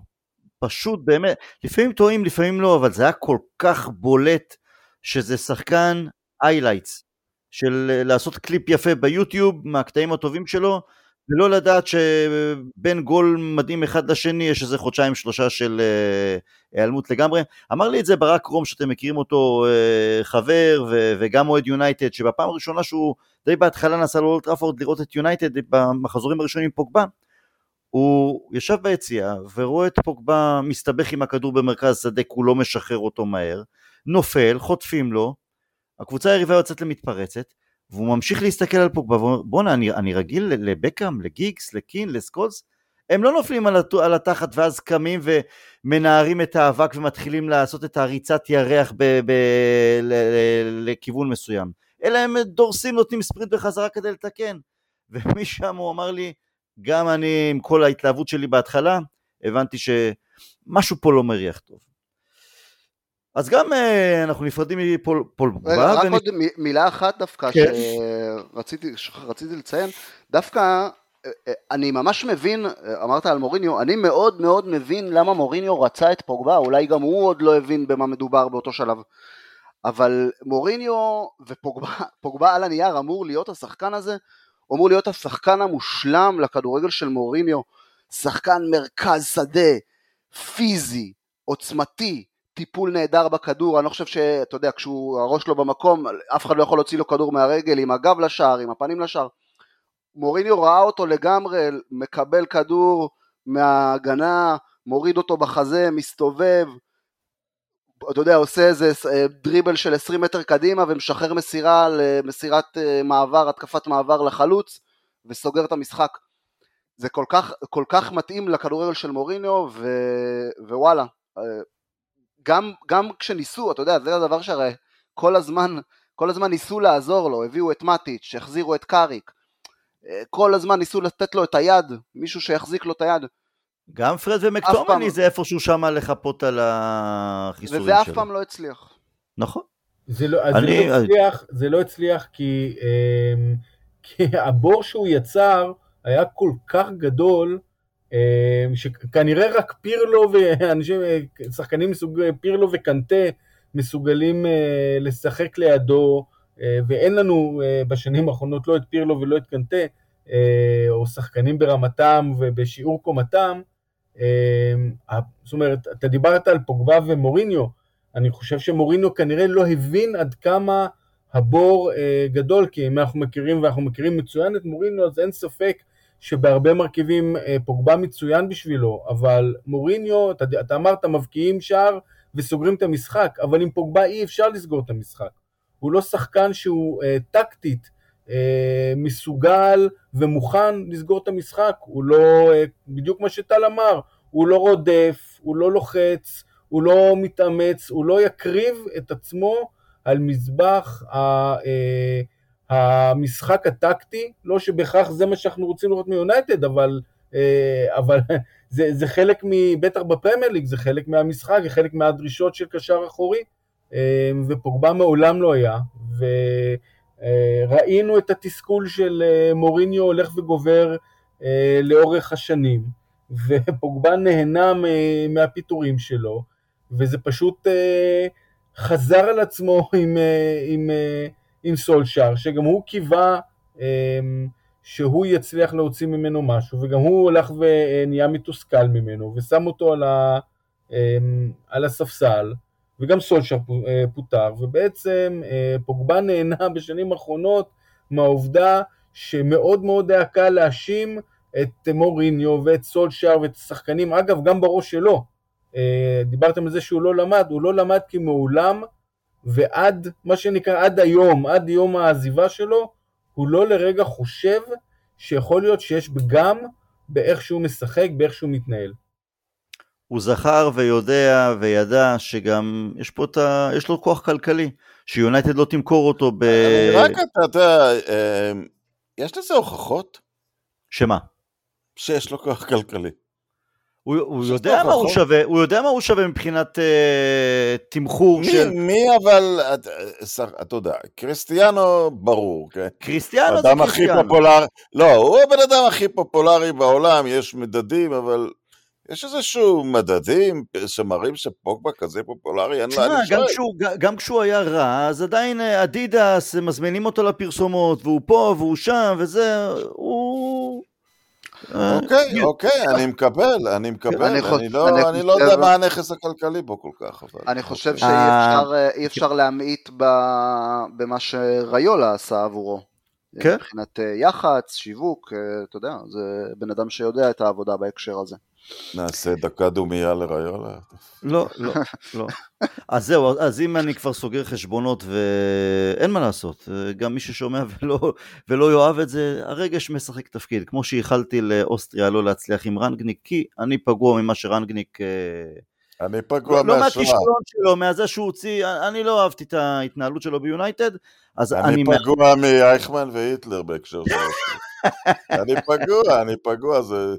פשוט באמת, לפעמים טועים, לפעמים לא, אבל זה היה כל כך בולט שזה שחקן highlights, של אה, לעשות קליפ יפה ביוטיוב מהקטעים הטובים שלו, ולא לדעת שבין גול מדהים אחד לשני יש איזה חודשיים שלושה של אה, היעלמות לגמרי. אמר לי את זה ברק רום שאתם מכירים אותו אה, חבר ו- וגם אוהד יונייטד שבפעם הראשונה שהוא די בהתחלה נסע לאולד טראפורד לראות את יונייטד במחזורים הראשונים פוגבה הוא ישב ביציאה ורואה את פוגבה מסתבך עם הכדור במרכז שדה הוא לא משחרר אותו מהר נופל, חוטפים לו הקבוצה היריבה יוצאת למתפרצת והוא ממשיך להסתכל על פוגבה ואומר בואנה אני, אני רגיל לבקאם, לגיגס, לקין, לסקולס? הם לא נופלים על, הת... על התחת ואז קמים ומנערים את האבק ומתחילים לעשות את הריצת ירח ב... ב... ל... לכיוון מסוים. אלא הם דורסים, נותנים ספרינט בחזרה כדי לתקן. ומשם הוא אמר לי גם אני עם כל ההתלהבות שלי בהתחלה הבנתי שמשהו פה לא מריח טוב אז גם uh, אנחנו נפרדים מפול פוגבה. רגע, רק ונפ... עוד מילה אחת דווקא כן. שרציתי, שרציתי לציין, דווקא אה, אה, אני ממש מבין, אמרת על מוריניו, אני מאוד מאוד מבין למה מוריניו רצה את פוגבה, אולי גם הוא עוד לא הבין במה מדובר באותו שלב. אבל מוריניו ופוגבה *laughs* על הנייר אמור להיות השחקן הזה, הוא אמור להיות השחקן המושלם לכדורגל של מוריניו, שחקן מרכז שדה, פיזי, עוצמתי, טיפול נהדר בכדור, אני לא חושב שאתה יודע, כשהוא הראש לו במקום, אף אחד לא יכול להוציא לו כדור מהרגל עם הגב לשער, עם הפנים לשער. מוריניו ראה אותו לגמרי, מקבל כדור מההגנה, מוריד אותו בחזה, מסתובב, אתה יודע, עושה איזה אה, דריבל של 20 מטר קדימה ומשחרר מסירה למסירת אה, מעבר, התקפת מעבר לחלוץ, וסוגר את המשחק. זה כל כך, כל כך מתאים לכדורגל של מוריניו, ו... ווואלה, אה, גם, גם כשניסו, אתה יודע, זה הדבר שהרי כל הזמן, כל הזמן ניסו לעזור לו, הביאו את מטיץ', החזירו את קאריק, כל הזמן ניסו לתת לו את היד, מישהו שיחזיק לו את היד. גם פרד ומקטומני זה איפשהו שם לחפות על החיסורים שלו. וזה אף פעם לא הצליח. נכון. זה לא, אני, זה, לא הצליח, זה לא הצליח כי, אה, *laughs* כי הבור שהוא יצר היה כל כך גדול, אמ, שכנראה רק פירלו ואנשים, שחקנים מסוג פירלו וקנטה מסוגלים אה, לשחק לידו, אה, ואין לנו אה, בשנים האחרונות לא את פירלו ולא את קנטה, או שחקנים ברמתם ובשיעור קומתם. זאת אומרת, אתה דיברת על פוגבה ומוריניו, אני חושב שמוריניו כנראה לא הבין עד כמה הבור גדול, כי אם אנחנו מכירים ואנחנו מכירים מצוין את מוריניו, אז אין ספק שבהרבה מרכיבים אה, פוגבה מצוין בשבילו, אבל מוריניו, אתה, אתה אמרת, מבקיעים שער וסוגרים את המשחק, אבל עם פוגבה אי אפשר לסגור את המשחק. הוא לא שחקן שהוא אה, טקטית אה, מסוגל ומוכן לסגור את המשחק, הוא לא, אה, בדיוק מה שטל אמר, הוא לא רודף, הוא לא לוחץ, הוא לא מתאמץ, הוא לא יקריב את עצמו על מזבח ה... אה, המשחק הטקטי, לא שבהכרח זה מה שאנחנו רוצים לראות מיונייטד, אבל, אה, אבל *laughs* זה, זה חלק, מ, בטח בפרמייר ליג, זה חלק מהמשחק, זה חלק מהדרישות של קשר אחורי, אה, ופוגבה מעולם לא היה, וראינו אה, את התסכול של מוריניו הולך וגובר לאורך השנים, ופוגבה נהנה מהפיטורים שלו, וזה פשוט חזר על עצמו עם, עם עם סולשאר, שגם הוא קיווה שהוא יצליח להוציא ממנו משהו, וגם הוא הלך ונהיה מתוסכל ממנו, ושם אותו על, ה, על הספסל, וגם סולשאר אה, פוטר, ובעצם אה, פוגבה נהנה בשנים האחרונות מהעובדה שמאוד מאוד היה קל להאשים את מוריניו ואת סולשאר ואת השחקנים, אגב גם בראש שלו, אה, דיברתם על זה שהוא לא למד, הוא לא למד כי מעולם ועד, מה שנקרא, עד היום, עד יום העזיבה שלו, הוא לא לרגע חושב שיכול להיות שיש פגם באיך שהוא משחק, באיך שהוא מתנהל. הוא זכר ויודע וידע שגם יש פה את ה... יש לו כוח כלכלי, שיונייטד לא תמכור אותו ב... רק אתה, אתה יודע, אמ, יש לזה הוכחות? שמה? שיש לו כוח כלכלי. הוא, הוא יודע מה הוא שווה, הוא יודע מה הוא שווה מבחינת uh, תמחור מי, של... מי אבל, אתה, אתה יודע, קריסטיאנו ברור, כן? קריסטיאנו זה קריסטיאנו. פופולר... לא, הוא הבן אדם הכי פופולרי בעולם, יש מדדים, אבל יש איזשהו מדדים שמראים שפוגבה כזה פופולרי? אין לה, אני גם שואל. כשהוא- גם כשהוא היה רע, אז עדיין אה, אדידס מזמינים אותו לפרסומות, והוא פה והוא שם, וזה, הוא... אה, אוקיי, אוקיי, אני מקבל, אני מקבל, אני אני חושב- לא אני אני לא חושב- יודע מה הנכס הכלכלי בו כל כך, אבל... אני חושב אוקיי. שאי אה, אפשר, להמעיט ב- במה שריולה עשה עבורו. כן. מבחינת יח"צ, שיווק, אתה יודע, זה בן אדם שיודע את העבודה בהקשר הזה. נעשה דקה דומייה לריולה. לא, לא, לא. אז זהו, אז אם אני כבר סוגר חשבונות ואין מה לעשות, גם מי ששומע *laughs* ולא, ולא יאהב את זה, הרגש משחק תפקיד. כמו שייחלתי לאוסטריה לא להצליח עם רנגניק, כי אני פגוע ממה שרנגניק... אה, אני פגוע לא מהשואה. מהכישלון שלו, מהזה שהוא הוציא, אני לא אהבתי את ההתנהלות שלו ביונייטד, אז אני... אני פגוע מאייכמן והיטלר בהקשר של אוסטריה. *laughs* אני פגוע, אני פגוע, זה...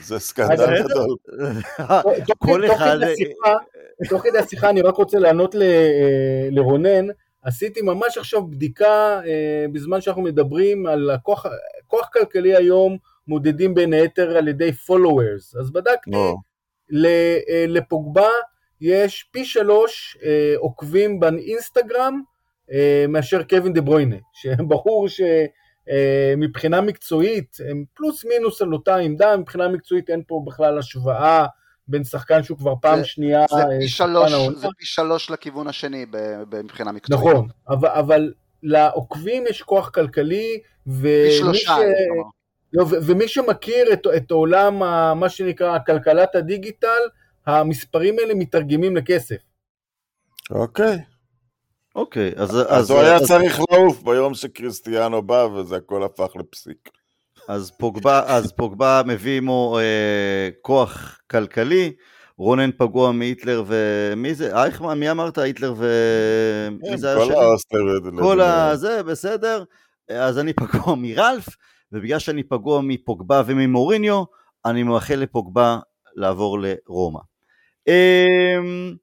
זה סקנדל. גדול. תוך- כל תוך אחד- כדי השיחה- תוך כדי השיחה אני רק רוצה לענות ל- אה, לרונן, עשיתי ממש עכשיו בדיקה אה, בזמן שאנחנו מדברים על הכוח, כוח כלכלי היום מודדים בין היתר על ידי followers, אז בדקתי, אה, לפוגבה יש פי שלוש עוקבים באינסטגרם מאשר קווין דה ברוינה, *laughs* שברור שמבחינה מקצועית הם פלוס מינוס על אותה עמדה, מבחינה מקצועית אין פה בכלל השוואה בין שחקן שהוא כבר פעם זה- שנייה זה אה, פי שלוש, העונה. זה פי שלוש לכיוון השני מבחינה מקצועית. נכון, אבל, אבל לעוקבים יש כוח כלכלי, ומי, שלושה, ש... לא, ו- ומי שמכיר את, את עולם, ה- מה שנקרא כלכלת הדיגיטל, המספרים האלה מתרגמים לכסף. אוקיי. אוקיי, אז... אז הוא היה צריך לעוף ביום שקריסטיאנו בא, וזה הכל הפך לפסיק. אז פוגבה, אז פוגבה מביא עמו אה, כוח כלכלי, רונן פגוע מהיטלר ומי זה? אייכמן? מי אמרת? היטלר ו... מי זה היה כל? האוסטריות. כל הזה, בסדר. אז אני פגוע *laughs* מרלף, ובגלל שאני פגוע מפוגבה וממוריניו, אני מאחל לפוגבה לעבור לרומא. אמ,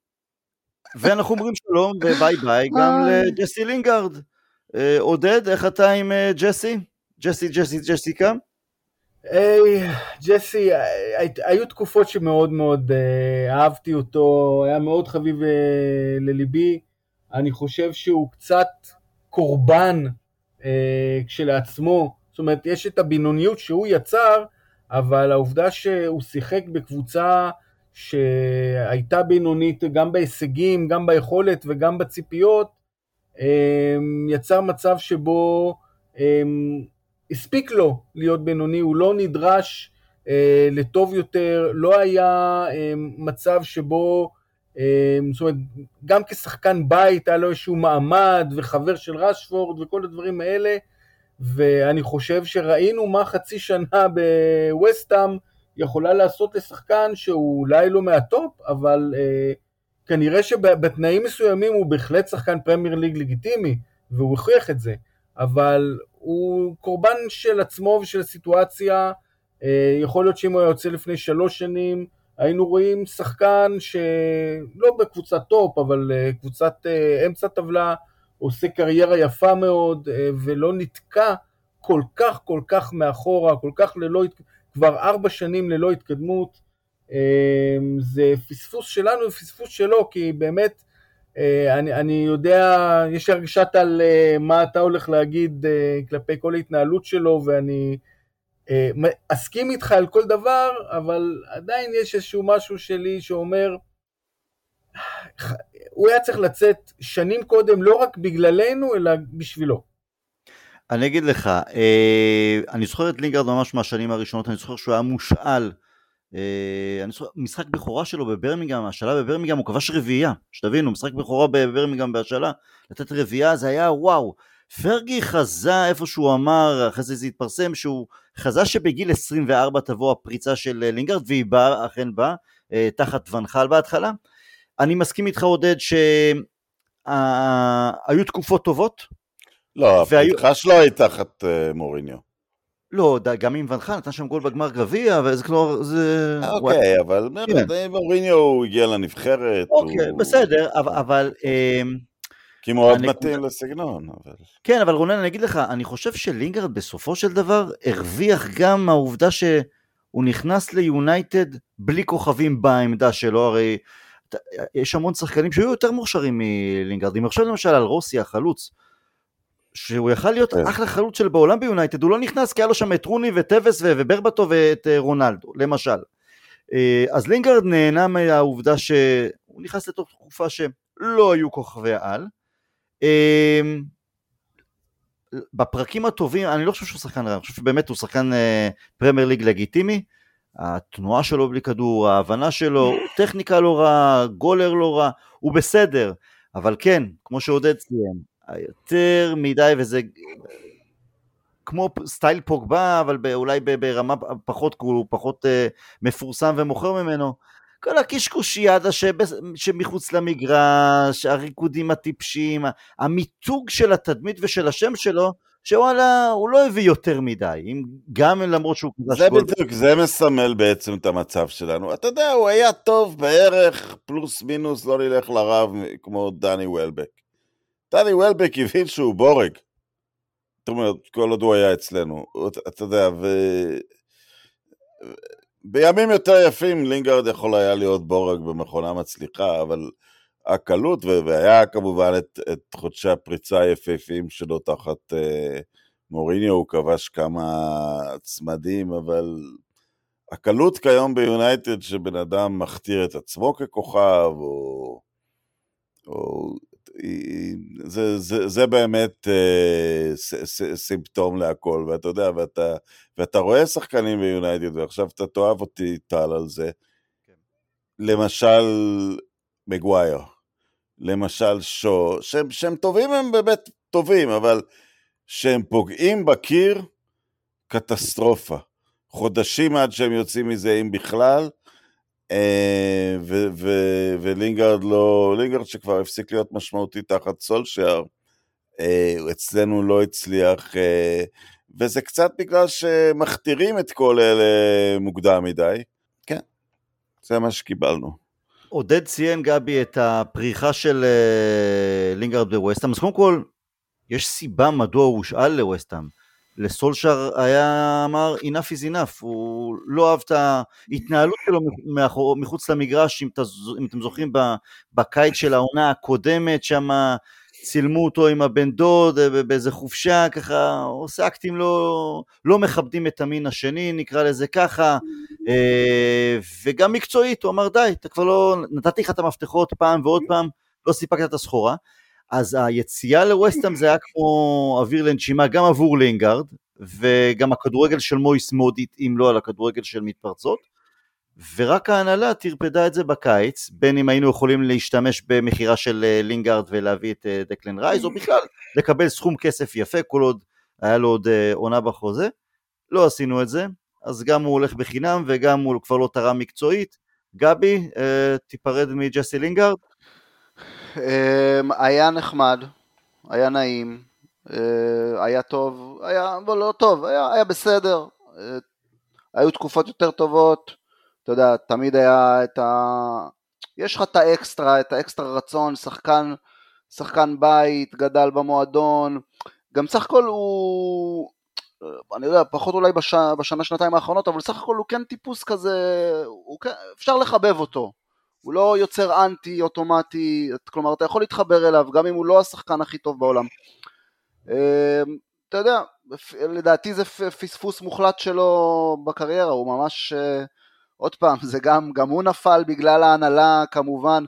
ואנחנו אומרים שלום וביי ביי גם. לג'סי לינגארד. אה, עודד, איך אתה עם אה, ג'סי? ג'סי, ג'סי, ג'סיקה? היי, ג'סי, אה, הי- היו תקופות שמאוד מאוד אה, אהבתי אותו, היה מאוד חביב לליבי. אני חושב שהוא קצת קורבן כשלעצמו. זאת אומרת, יש את הבינוניות שהוא יצר, אבל העובדה שהוא שיחק בקבוצה שהייתה בינונית גם בהישגים, גם ביכולת וגם בציפיות, אה, יצר מצב שבו אה, הספיק לו להיות בינוני, הוא לא נדרש אה, לטוב יותר, לא היה אה, מצב שבו, זאת אומרת, גם כשחקן בית היה לו איזשהו מעמד וחבר של רשפורד וכל הדברים האלה, ואני חושב שראינו מה חצי שנה בווסטאם יכולה לעשות לשחקן שהוא אולי לא מהטופ, אבל אה, כנראה שבתנאים מסוימים הוא בהחלט שחקן פרמייר ליג לגיטימי, והוא הוכיח את זה. אבל הוא קורבן של עצמו ושל הסיטואציה. אה, יכול להיות שאם הוא היה יוצא לפני שלוש שנים, היינו רואים שחקן שלא בקבוצת טופ, אבל אה, קבוצת אה, אמצע טבלה, עושה קריירה יפה מאוד, אה, ולא נתקע כל כך כל כך מאחורה, כל כך ללא, כבר ארבע שנים ללא התקדמות. אה, זה פספוס שלנו ופספוס שלו, כי באמת, אה, אני, אני יודע, יש הרגשת על אה, מה אתה הולך להגיד אה, כלפי כל ההתנהלות שלו, ואני אסכים איתך על כל דבר, אבל עדיין יש איזשהו משהו שלי שאומר, הוא היה צריך לצאת שנים קודם, לא רק בגללנו, אלא בשבילו. אני אגיד לך, אה, אני זוכר את לינגארד ממש מהשנים הראשונות, אני זוכר שהוא היה מושאל. אה, אני זוכר, משחק בכורה שלו בברמינגהם, השאלה בברמינגהם, הוא כבש רביעייה, שתבינו, משחק בכורה בברמינגהם בהשאלה, לתת רביעייה זה היה וואו. פרגי חזה איפה שהוא אמר, אחרי זה זה התפרסם, שהוא חזה שבגיל 24 תבוא הפריצה של אה, לינגארד, והיא באה, אכן באה, אה, תחת ונחל בהתחלה. אני מסכים איתך עודד שהיו תקופות טובות, לא, והיו- הפתיחה שלו היא תחת אה, מוריניו. לא, גם אם ונחל נתן שם גול בגמר גביע, וזה כלומר, זה... אוקיי, אבל כן. מוריניו הוא הגיע לנבחרת. אוקיי, הוא- בסדר, אבל, אבל אמ, כי מאוד אני- מתאים לסגנון, אבל... כן, אבל רונן, אני אגיד לך, אני חושב שלינגרד בסופו של דבר הרוויח גם מהעובדה שהוא הוא נכנס ליונייטד בלי כוכבים בעמדה שלו, הרי יש המון שחקנים שהיו יותר מוכשרים מלינגרד. אם עכשיו למשל על רוסי החלוץ, שהוא יכל להיות כן. אחלה חלוץ של בעולם ביונייטד, הוא לא נכנס כי היה לו שם את רוני וטווס וברבטו ואת אה, רונלדו, למשל. אה, אז לינגארד נהנה מהעובדה שהוא נכנס לתוך תקופה שלא היו כוכבי על. אה, בפרקים הטובים, אני לא חושב שהוא שחקן רע, אני חושב שבאמת הוא שחקן פרמייר ליג לגיטימי. התנועה שלו בלי כדור, ההבנה שלו, טכניקה לא רע, גולר לא רע, הוא בסדר. אבל כן, כמו שעודד ציין, יותר מדי, וזה כמו סטייל פוגבה, אבל אולי ברמה פחות, הוא פחות uh, מפורסם ומוכר ממנו. כל הקשקושיאדה שמחוץ למגרש, הריקודים הטיפשיים, המיתוג של התדמית ושל השם שלו, שוואלה, הוא לא הביא יותר מדי, אם, גם למרות שהוא... זה בדיוק, זה מסמל בעצם את המצב שלנו. אתה יודע, הוא היה טוב בערך פלוס מינוס, לא נלך לרב כמו דני וולבק. דני וולבק הבין שהוא בורג. זאת אומרת, כל עוד הוא היה אצלנו. אתה יודע, ו... בימים יותר יפים לינגרד יכול היה להיות בורג במכונה מצליחה, אבל הקלות, והיה כמובן את, את חודשי הפריצה היפהפיים שלו תחת אה, מוריניו, הוא כבש כמה צמדים, אבל הקלות כיום ביונייטד שבן אדם מכתיר את עצמו ככוכב, או, או זה, זה, זה באמת אה, ס, ס, סימפטום להכל, ואתה יודע, ואתה, ואתה רואה שחקנים ביונייטד, ועכשיו אתה תאהב אותי, טל, על זה. כן. למשל, מגווייר. למשל שו, שהם, שהם טובים הם באמת טובים, אבל שהם פוגעים בקיר, קטסטרופה. חודשים עד שהם יוצאים מזה, אם בכלל, ו- ו- ולינגרד לא, לינגרד שכבר הפסיק להיות משמעותי תחת סולשייר, אה, אצלנו לא הצליח, אה, וזה קצת בגלל שמכתירים את כל אלה מוקדם מדי. כן, זה מה שקיבלנו. עודד ציין גבי את הפריחה של לינגרד בווסטהאם, אז קודם כל, יש סיבה מדוע הוא הושאל לווסטהאם. לסולשר היה אמר enough is enough, הוא לא אהב את ההתנהלות שלו מחוץ למגרש, אם, תז, אם אתם זוכרים בקיץ של העונה הקודמת, שם צילמו אותו עם הבן דוד אה, באיזה חופשה, ככה עושה אקטים לא, לא מכבדים את המין השני, נקרא לזה ככה, אה, וגם מקצועית, הוא אמר די, אתה כבר לא, נתתי לך את המפתחות פעם ועוד פעם, לא סיפקת את הסחורה. אז היציאה לווסטהאם זה היה כמו אוויר לנשימה גם עבור לינגארד, וגם הכדורגל של מויס מאוד התאים לו על הכדורגל של מתפרצות, ורק ההנהלה טרפדה את זה בקיץ, בין אם היינו יכולים להשתמש במכירה של אה, לינגארד ולהביא את אה, דקלן רייז, או בכלל לקבל סכום כסף יפה, כל עוד היה לו עוד אה, עונה בחוזה. לא עשינו את זה, אז גם הוא הולך בחינם וגם הוא כבר לא תרם מקצועית. גבי, תיפרד מג'סי לינגארד. אמ, היה נחמד, היה נעים, אה, היה טוב, היה לא, טוב, היה, היה בסדר, אה, היו תקופות יותר טובות, אתה יודע, תמיד היה את ה... יש לך את האקסטרה, את האקסטרה רצון, שחקן, שחקן בית, גדל במועדון, גם סך הכל הוא, אני יודע, פחות אולי בש... בשנה שנתיים האחרונות, אבל סך הכל הוא כן טיפוס כזה, כן, אפשר לחבב אותו. הוא לא יוצר אנטי אוטומטי, כלומר אתה יכול להתחבר אליו גם אם הוא לא השחקן הכי טוב בעולם. אמ, אתה יודע, לדעתי זה פספוס מוחלט שלו בקריירה, הוא ממש, אה, עוד פעם, זה גם, גם הוא נפל בגלל ההנהלה כמובן.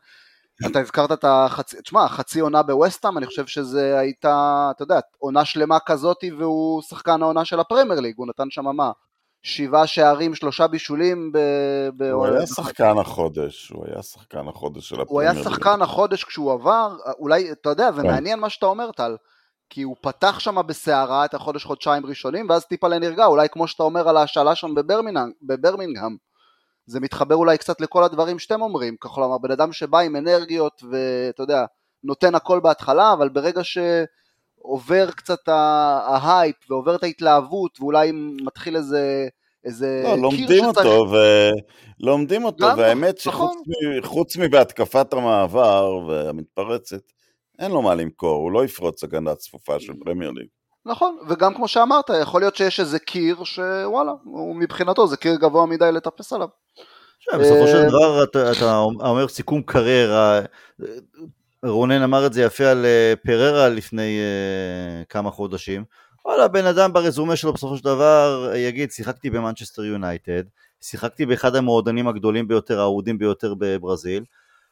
אתה הזכרת את החצי, תשמע, חצי עונה בווסטהאם, אני חושב שזה הייתה, אתה יודע, עונה שלמה כזאתי והוא שחקן העונה של הפרמייר ליג, הוא נתן שם מה, שבעה שערים, שלושה בישולים. ב... ב... הוא היה שחקן החודש, הוא היה שחקן החודש של הפרמייר. הוא היה שחקן החודש כשהוא עבר, אולי, אתה יודע, כן. ומעניין מה שאתה אומר, טל, כי הוא פתח שם בסערה את החודש-חודשיים ראשונים, ואז טיפה לנרגע, אולי כמו שאתה אומר על ההשאלה שם בברמינגהם. זה מתחבר אולי קצת לכל הדברים שאתם אומרים, כלומר, בן אדם שבא עם אנרגיות, ואתה יודע, נותן הכל בהתחלה, אבל ברגע ש... עובר קצת ההייפ ועובר את ההתלהבות ואולי מתחיל איזה... איזה לא, לומדים שצריך... אותו, ו... לומדים אותו, גם, והאמת נכון. שחוץ מבהתקפת המעבר והמתפרצת, אין לו מה למכור, הוא לא יפרוץ הגנה צפופה של פרמייר ליג. נכון, וגם כמו שאמרת, יכול להיות שיש איזה קיר שוואלה, הוא מבחינתו זה קיר גבוה מדי לטפס עליו. בסופו של דבר אתה, אתה אומר סיכום קריירה, רונן אמר את זה יפה על פררה לפני כמה חודשים, וואלה, בן אדם ברזומה שלו בסופו של דבר יגיד, שיחקתי במנצ'סטר יונייטד, שיחקתי באחד המועדונים הגדולים ביותר, האהודים ביותר בברזיל,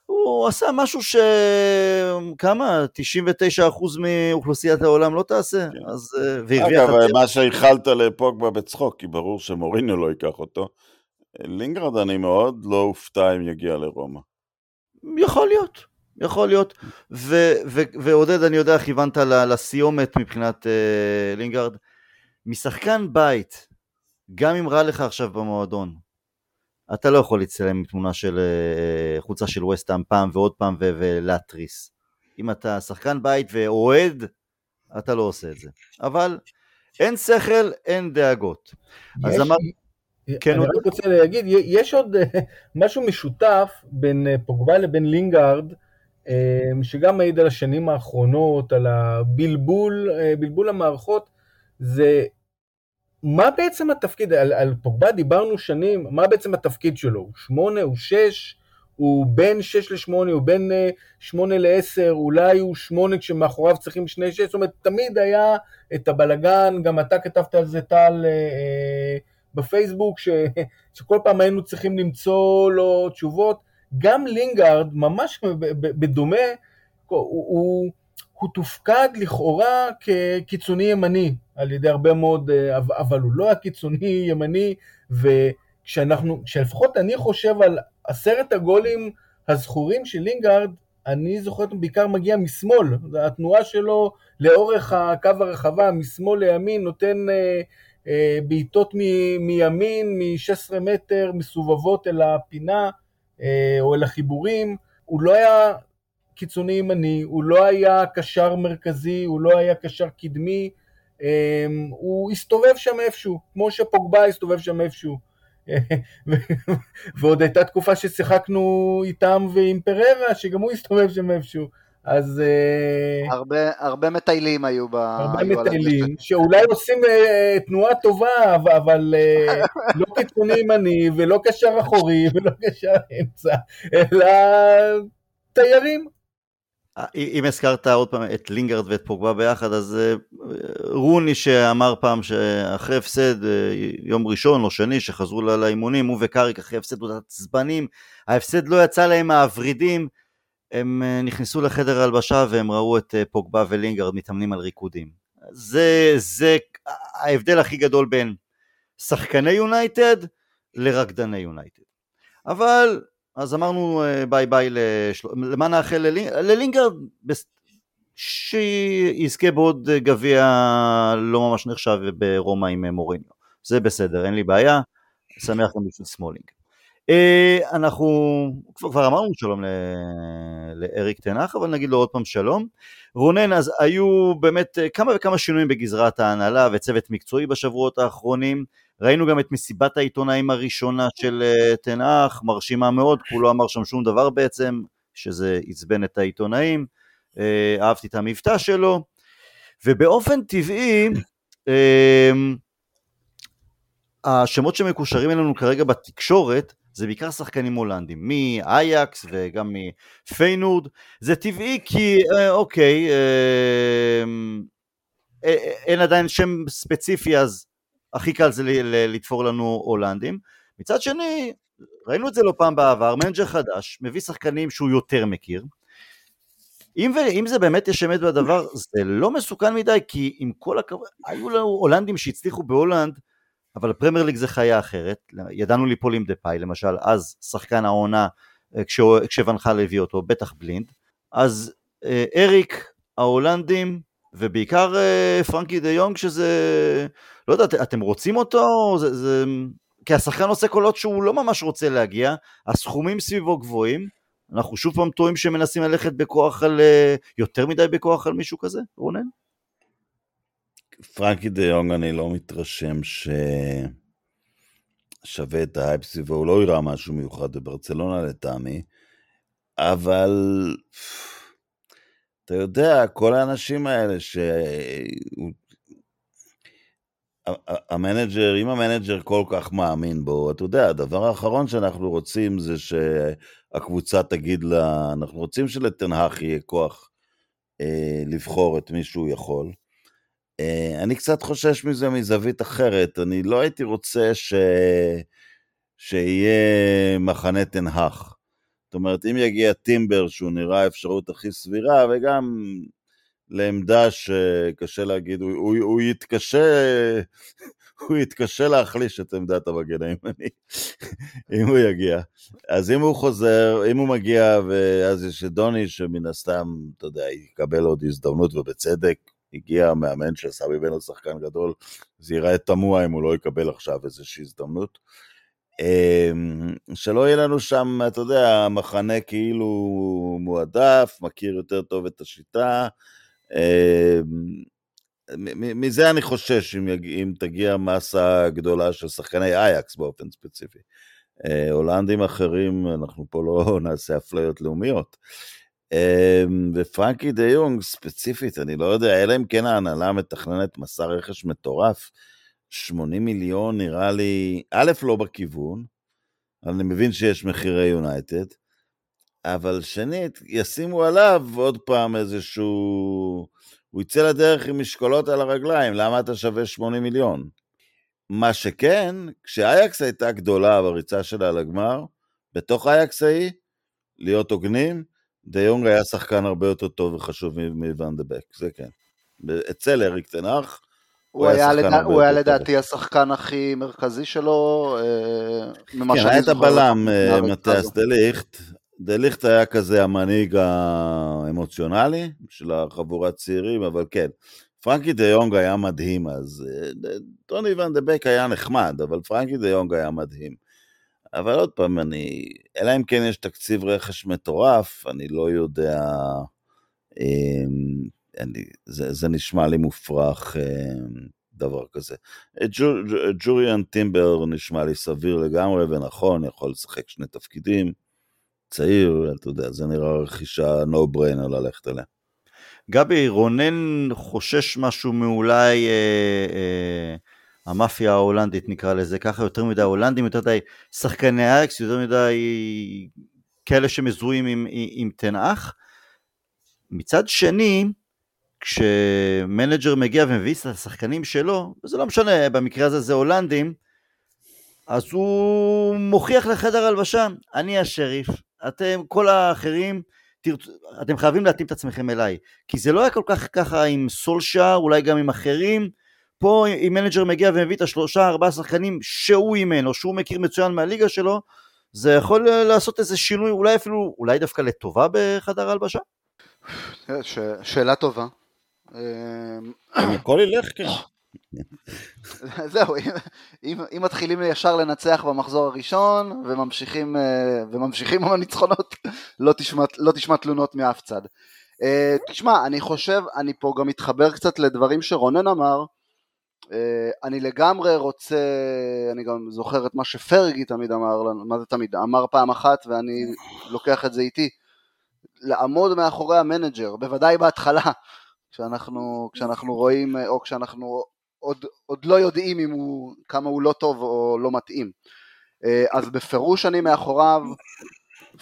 הוא עשה משהו שכמה, 99% מאוכלוסיית העולם לא תעשה, כן. אז. אגב, מה שהיכלת לפוגבה בצחוק, כי ברור שמוריניו לא ייקח אותו. לינגרד אני מאוד לא אופתע אם יגיע לרומא. יכול להיות, יכול להיות. ועודד, אני יודע, כיוונת לסיומת מבחינת uh, לינגרד. משחקן בית, גם אם רע לך עכשיו במועדון, אתה לא יכול להצטלם עם תמונה של uh, חולצה של וסטאם פעם ועוד פעם ולהתריס. אם אתה שחקן בית ואוהד, אתה לא עושה את זה. אבל אין שכל, אין דאגות. יש, אז אמר... כן, אני רק רוצה להגיד, יש עוד משהו משותף בין אה, פוגבה לבין לינגארד, אה, שגם מעיד על השנים האחרונות, על הבלבול, אה, בלבול המערכות, זה מה בעצם התפקיד, על, על פוגבה דיברנו שנים, מה בעצם התפקיד שלו? הוא שמונה, הוא שש, הוא בין שש לשמונה, הוא בין שמונה לעשר, אולי הוא שמונה כשמאחוריו צריכים שני שש, זאת אומרת, תמיד היה את הבלגן, גם אתה כתבת על זה טל, אה, בפייסבוק, ש, *laughs* שכל פעם היינו צריכים למצוא לו תשובות. גם לינגארד, ממש בדומה, הוא, הוא, הוא תופקד לכאורה כקיצוני ימני על ידי הרבה מאוד, אבל הוא לא היה קיצוני ימני, וכשאנחנו, כשלפחות אני חושב על עשרת הגולים הזכורים של לינגארד, אני זוכר בעיקר מגיע משמאל, התנועה שלו לאורך הקו הרחבה, משמאל לימין, נותן אה, אה, בעיטות מימין, מ-16 מטר, מסובבות אל הפינה. אה, או אל החיבורים. הוא לא היה קיצוני ימני, הוא לא היה קשר מרכזי, הוא לא היה קשר קדמי, אה, הוא הסתובב שם איפשהו, כמו שפוגבה הסתובב שם איפשהו. *laughs* ועוד הייתה תקופה ששיחקנו איתם ועם פררה, שגם הוא הסתובב שם איפשהו. אז... אה, הרבה, הרבה מטיילים היו ב... הרבה היו מטיילים, שאולי עושים uh, תנועה טובה, אבל uh, *laughs* לא קיצוני ימני, ולא קשר אחורי, *laughs* ולא קשר אמצע, אלא תיירים. אם הזכרת עוד פעם את לינגרד ואת פוגבה ביחד, אז רוני שאמר פעם שאחרי הפסד, יום ראשון או שני, שחזרו לאימונים, הוא וקאריק אחרי הפסד עצבנים, ההפסד לא יצא להם מהוורידים, הם אה, נכנסו לחדר הלבשה והם ראו את אה, פוגבה ולינגארד מתאמנים על ריקודים. זה, זה ההבדל הכי גדול בין שחקני יונייטד לרקדני יונייטד. אבל, אז אמרנו אה, ביי ביי, לשל... למה נאחל ללינגארד? ללינגארד שיזכה בעוד גביע לא ממש נחשב ברומא עם מוריניו. זה בסדר, אין לי בעיה, שמח גם בשביל סמולינג. אה, אנחנו כבר, כבר אמרנו שלום לאריק טן האח, אבל נגיד לו עוד פעם שלום. רונן, אז היו באמת אה, כמה וכמה שינויים בגזרת ההנהלה וצוות מקצועי בשבועות האחרונים. ראינו גם את מסיבת העיתונאים הראשונה של אה, תנח, מרשימה מאוד, הוא לא אמר שם שום דבר בעצם, שזה עצבן את העיתונאים. אהבתי את המבטא שלו, ובאופן טבעי, השמות שמקושרים אלינו כרגע בתקשורת זה בעיקר שחקנים הולנדים, מאייקס וגם מפיינורד, זה טבעי כי אה, אוקיי, אה, אין עדיין שם ספציפי אז הכי קל זה לתפור לנו הולנדים, מצד שני ראינו את זה לא פעם בעבר, מנג'ר חדש, מביא שחקנים שהוא יותר מכיר, אם, ו, אם זה באמת יש אמת בדבר, זה לא מסוכן מדי, כי עם כל הכבוד, היו לנו הולנדים שהצליחו בהולנד אבל הפרמייר ליג זה חיה אחרת, ידענו ליפול עם דה פאי למשל, אז שחקן העונה אה, כשואן חאל הביא אותו, בטח בלינד, אז אה, אריק, ההולנדים, ובעיקר אה, פרנקי דה יונג שזה, לא יודע, אתם רוצים אותו? זה, זה, כי השחקן עושה קולות שהוא לא ממש רוצה להגיע, הסכומים סביבו גבוהים, אנחנו שוב פעם טועים שמנסים ללכת בכוח על, יותר מדי בכוח על מישהו כזה, רונן? פרנקי דה יונג אני לא מתרשם ששווה את ההייפ סביבו, הוא לא יראה משהו מיוחד בברצלונה לטעמי, אבל אתה יודע, כל האנשים האלה שהוא המנג'ר, אם המנג'ר כל כך מאמין בו, אתה יודע, הדבר האחרון שאנחנו רוצים זה שהקבוצה תגיד לה, אנחנו רוצים שלטן האח יהיה כוח אה, לבחור את מי שהוא יכול. אה, אני קצת חושש מזה מזווית אחרת, אני לא הייתי רוצה ש... שיהיה מחנה טן האח. זאת אומרת, אם יגיע טימבר שהוא נראה האפשרות הכי סבירה, וגם לעמדה שקשה להגיד, הוא, הוא, הוא יתקשה, הוא יתקשה להחליש את עמדת המגן הימני, אם הוא יגיע. אז אם הוא חוזר, אם הוא מגיע, ואז יש את דוני, שמן הסתם, אתה יודע, יקבל עוד הזדמנות, ובצדק, הגיע מאמן שעשה ממנו שחקן גדול, זה ייראה תמוה אם הוא לא יקבל עכשיו איזושהי הזדמנות. אמ, שלא יהיה לנו שם, אתה יודע, מחנה כאילו מועדף, מכיר יותר טוב את השיטה. אמ, מזה אני חושש אם, יג... אם תגיע מסה גדולה של שחקני אייקס באופן ספציפי. אה, הולנדים אחרים, אנחנו פה לא *laughs* נעשה אפליות לאומיות. אמ, ופרנקי דה יונג ספציפית, אני לא יודע, אלא אם כן ההנהלה מתכננת מסע רכש מטורף. 80 מיליון נראה לי, א', לא בכיוון, אני מבין שיש מחירי יונייטד, אבל שנית, ישימו עליו עוד פעם איזשהו... הוא יצא לדרך עם משקולות על הרגליים, למה אתה שווה 80 מיליון? מה שכן, כשאייקס הייתה גדולה בריצה שלה לגמר, בתוך אייקס ההיא, להיות הוגנים, דיונג היה שחקן הרבה יותר טוב וחשוב מוואן דה בק, זה כן. אצל אריק תנח, הוא היה, לדע... הוא היה לדעתי השחקן הכי מרכזי שלו. אה, כן, היה את הבלם אה, מתיאס דה ליכט. דה ליכט היה כזה המנהיג האמוציונלי של החבורת צעירים, אבל כן, פרנקי דה יונג היה מדהים אז. אה, דוני ון דה בק היה נחמד, אבל פרנקי דה יונג היה מדהים. אבל עוד פעם, אני... אלא אם כן יש תקציב רכש מטורף, אני לא יודע... אני, זה, זה נשמע לי מופרך דבר כזה. ג'וריאן טימבר נשמע לי סביר לגמרי ונכון, יכול לשחק שני תפקידים. צעיר, אתה יודע, זה נראה רכישה no brainer ללכת אליה. גבי, רונן חושש משהו מאולי אה, אה, המאפיה ההולנדית נקרא לזה ככה, יותר מדי הולנדים, יותר מדי שחקני אייקס, יותר מדי כאלה שמזוהים עם, עם, עם תנאך. מצד שני, כשמנג'ר מגיע ומביא את השחקנים שלו, וזה לא משנה, במקרה הזה זה הולנדים, אז הוא מוכיח לחדר הלבשה, אני השריף, אתם, כל האחרים, תרצ... אתם חייבים להתאים את עצמכם אליי, כי זה לא היה כל כך ככה עם סולשאר, אולי גם עם אחרים, פה אם מנג'ר מגיע ומביא את השלושה ארבעה שחקנים שהוא אימן, או שהוא מכיר מצוין מהליגה שלו, זה יכול לעשות איזה שינוי, אולי אפילו, אולי דווקא לטובה בחדר הלבשה? ש... שאלה טובה. הכל ילך, כן. *laughs* זהו, אם, אם מתחילים ישר לנצח במחזור הראשון וממשיכים, אה, וממשיכים עם הניצחונות, לא תשמע, לא תשמע תלונות מאף צד. אה, תשמע, אני חושב, אני פה גם מתחבר קצת לדברים שרונן אמר, אני לגמרי רוצה, אני גם זוכר את מה שפרגי תמיד אמר, מה זה תמיד, אמר פעם אחת ואני לוקח את זה איתי, לעמוד מאחורי המנג'ר, בוודאי בהתחלה, כשאנחנו, כשאנחנו רואים, או כשאנחנו עוד, עוד לא יודעים אם הוא, כמה הוא לא טוב או לא מתאים. אה, אז בפירוש אני מאחוריו,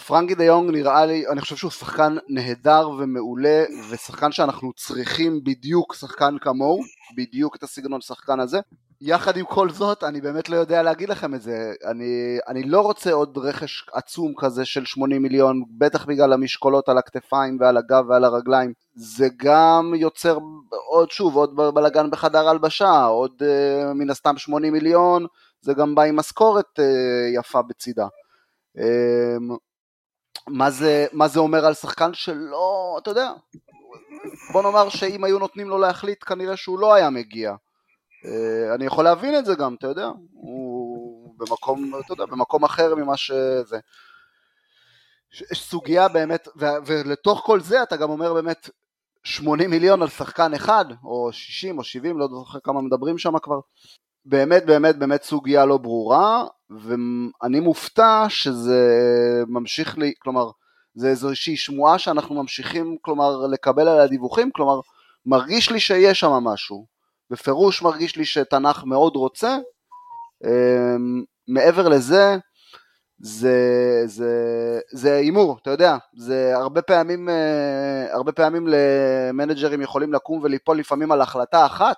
פרנקי דה יונג נראה לי, אני חושב שהוא שחקן נהדר ומעולה, ושחקן שאנחנו צריכים בדיוק שחקן כמוהו, בדיוק את הסגנון שחקן הזה. יחד עם כל זאת, אני באמת לא יודע להגיד לכם את זה. אני, אני לא רוצה עוד רכש עצום כזה של 80 מיליון, בטח בגלל המשקולות על הכתפיים ועל הגב ועל הרגליים. זה גם יוצר עוד, שוב, עוד בלאגן בחדר הלבשה, עוד uh, מן הסתם 80 מיליון, זה גם בא עם משכורת uh, יפה בצידה. Uh, מה זה, מה זה אומר על שחקן שלא, אתה יודע, בוא נאמר שאם היו נותנים לו להחליט כנראה שהוא לא היה מגיע. Uh, אני יכול להבין את זה גם, אתה יודע, הוא במקום, אתה יודע, במקום אחר ממה שזה. סוגיה באמת, ולתוך כל זה אתה גם אומר באמת 80 מיליון על שחקן אחד, או 60 או 70, לא זוכר כמה מדברים שם כבר. באמת באמת באמת סוגיה לא ברורה, ואני מופתע שזה ממשיך לי, כלומר, זה איזושהי שמועה שאנחנו ממשיכים, כלומר, לקבל עליה דיווחים, כלומר, מרגיש לי שיש שם משהו. בפירוש מרגיש לי שתנ"ך מאוד רוצה. מעבר לזה, זה, זה, זה הימור, אתה יודע, זה הרבה פעמים, הרבה פעמים למנג'רים יכולים לקום וליפול לפעמים על החלטה אחת,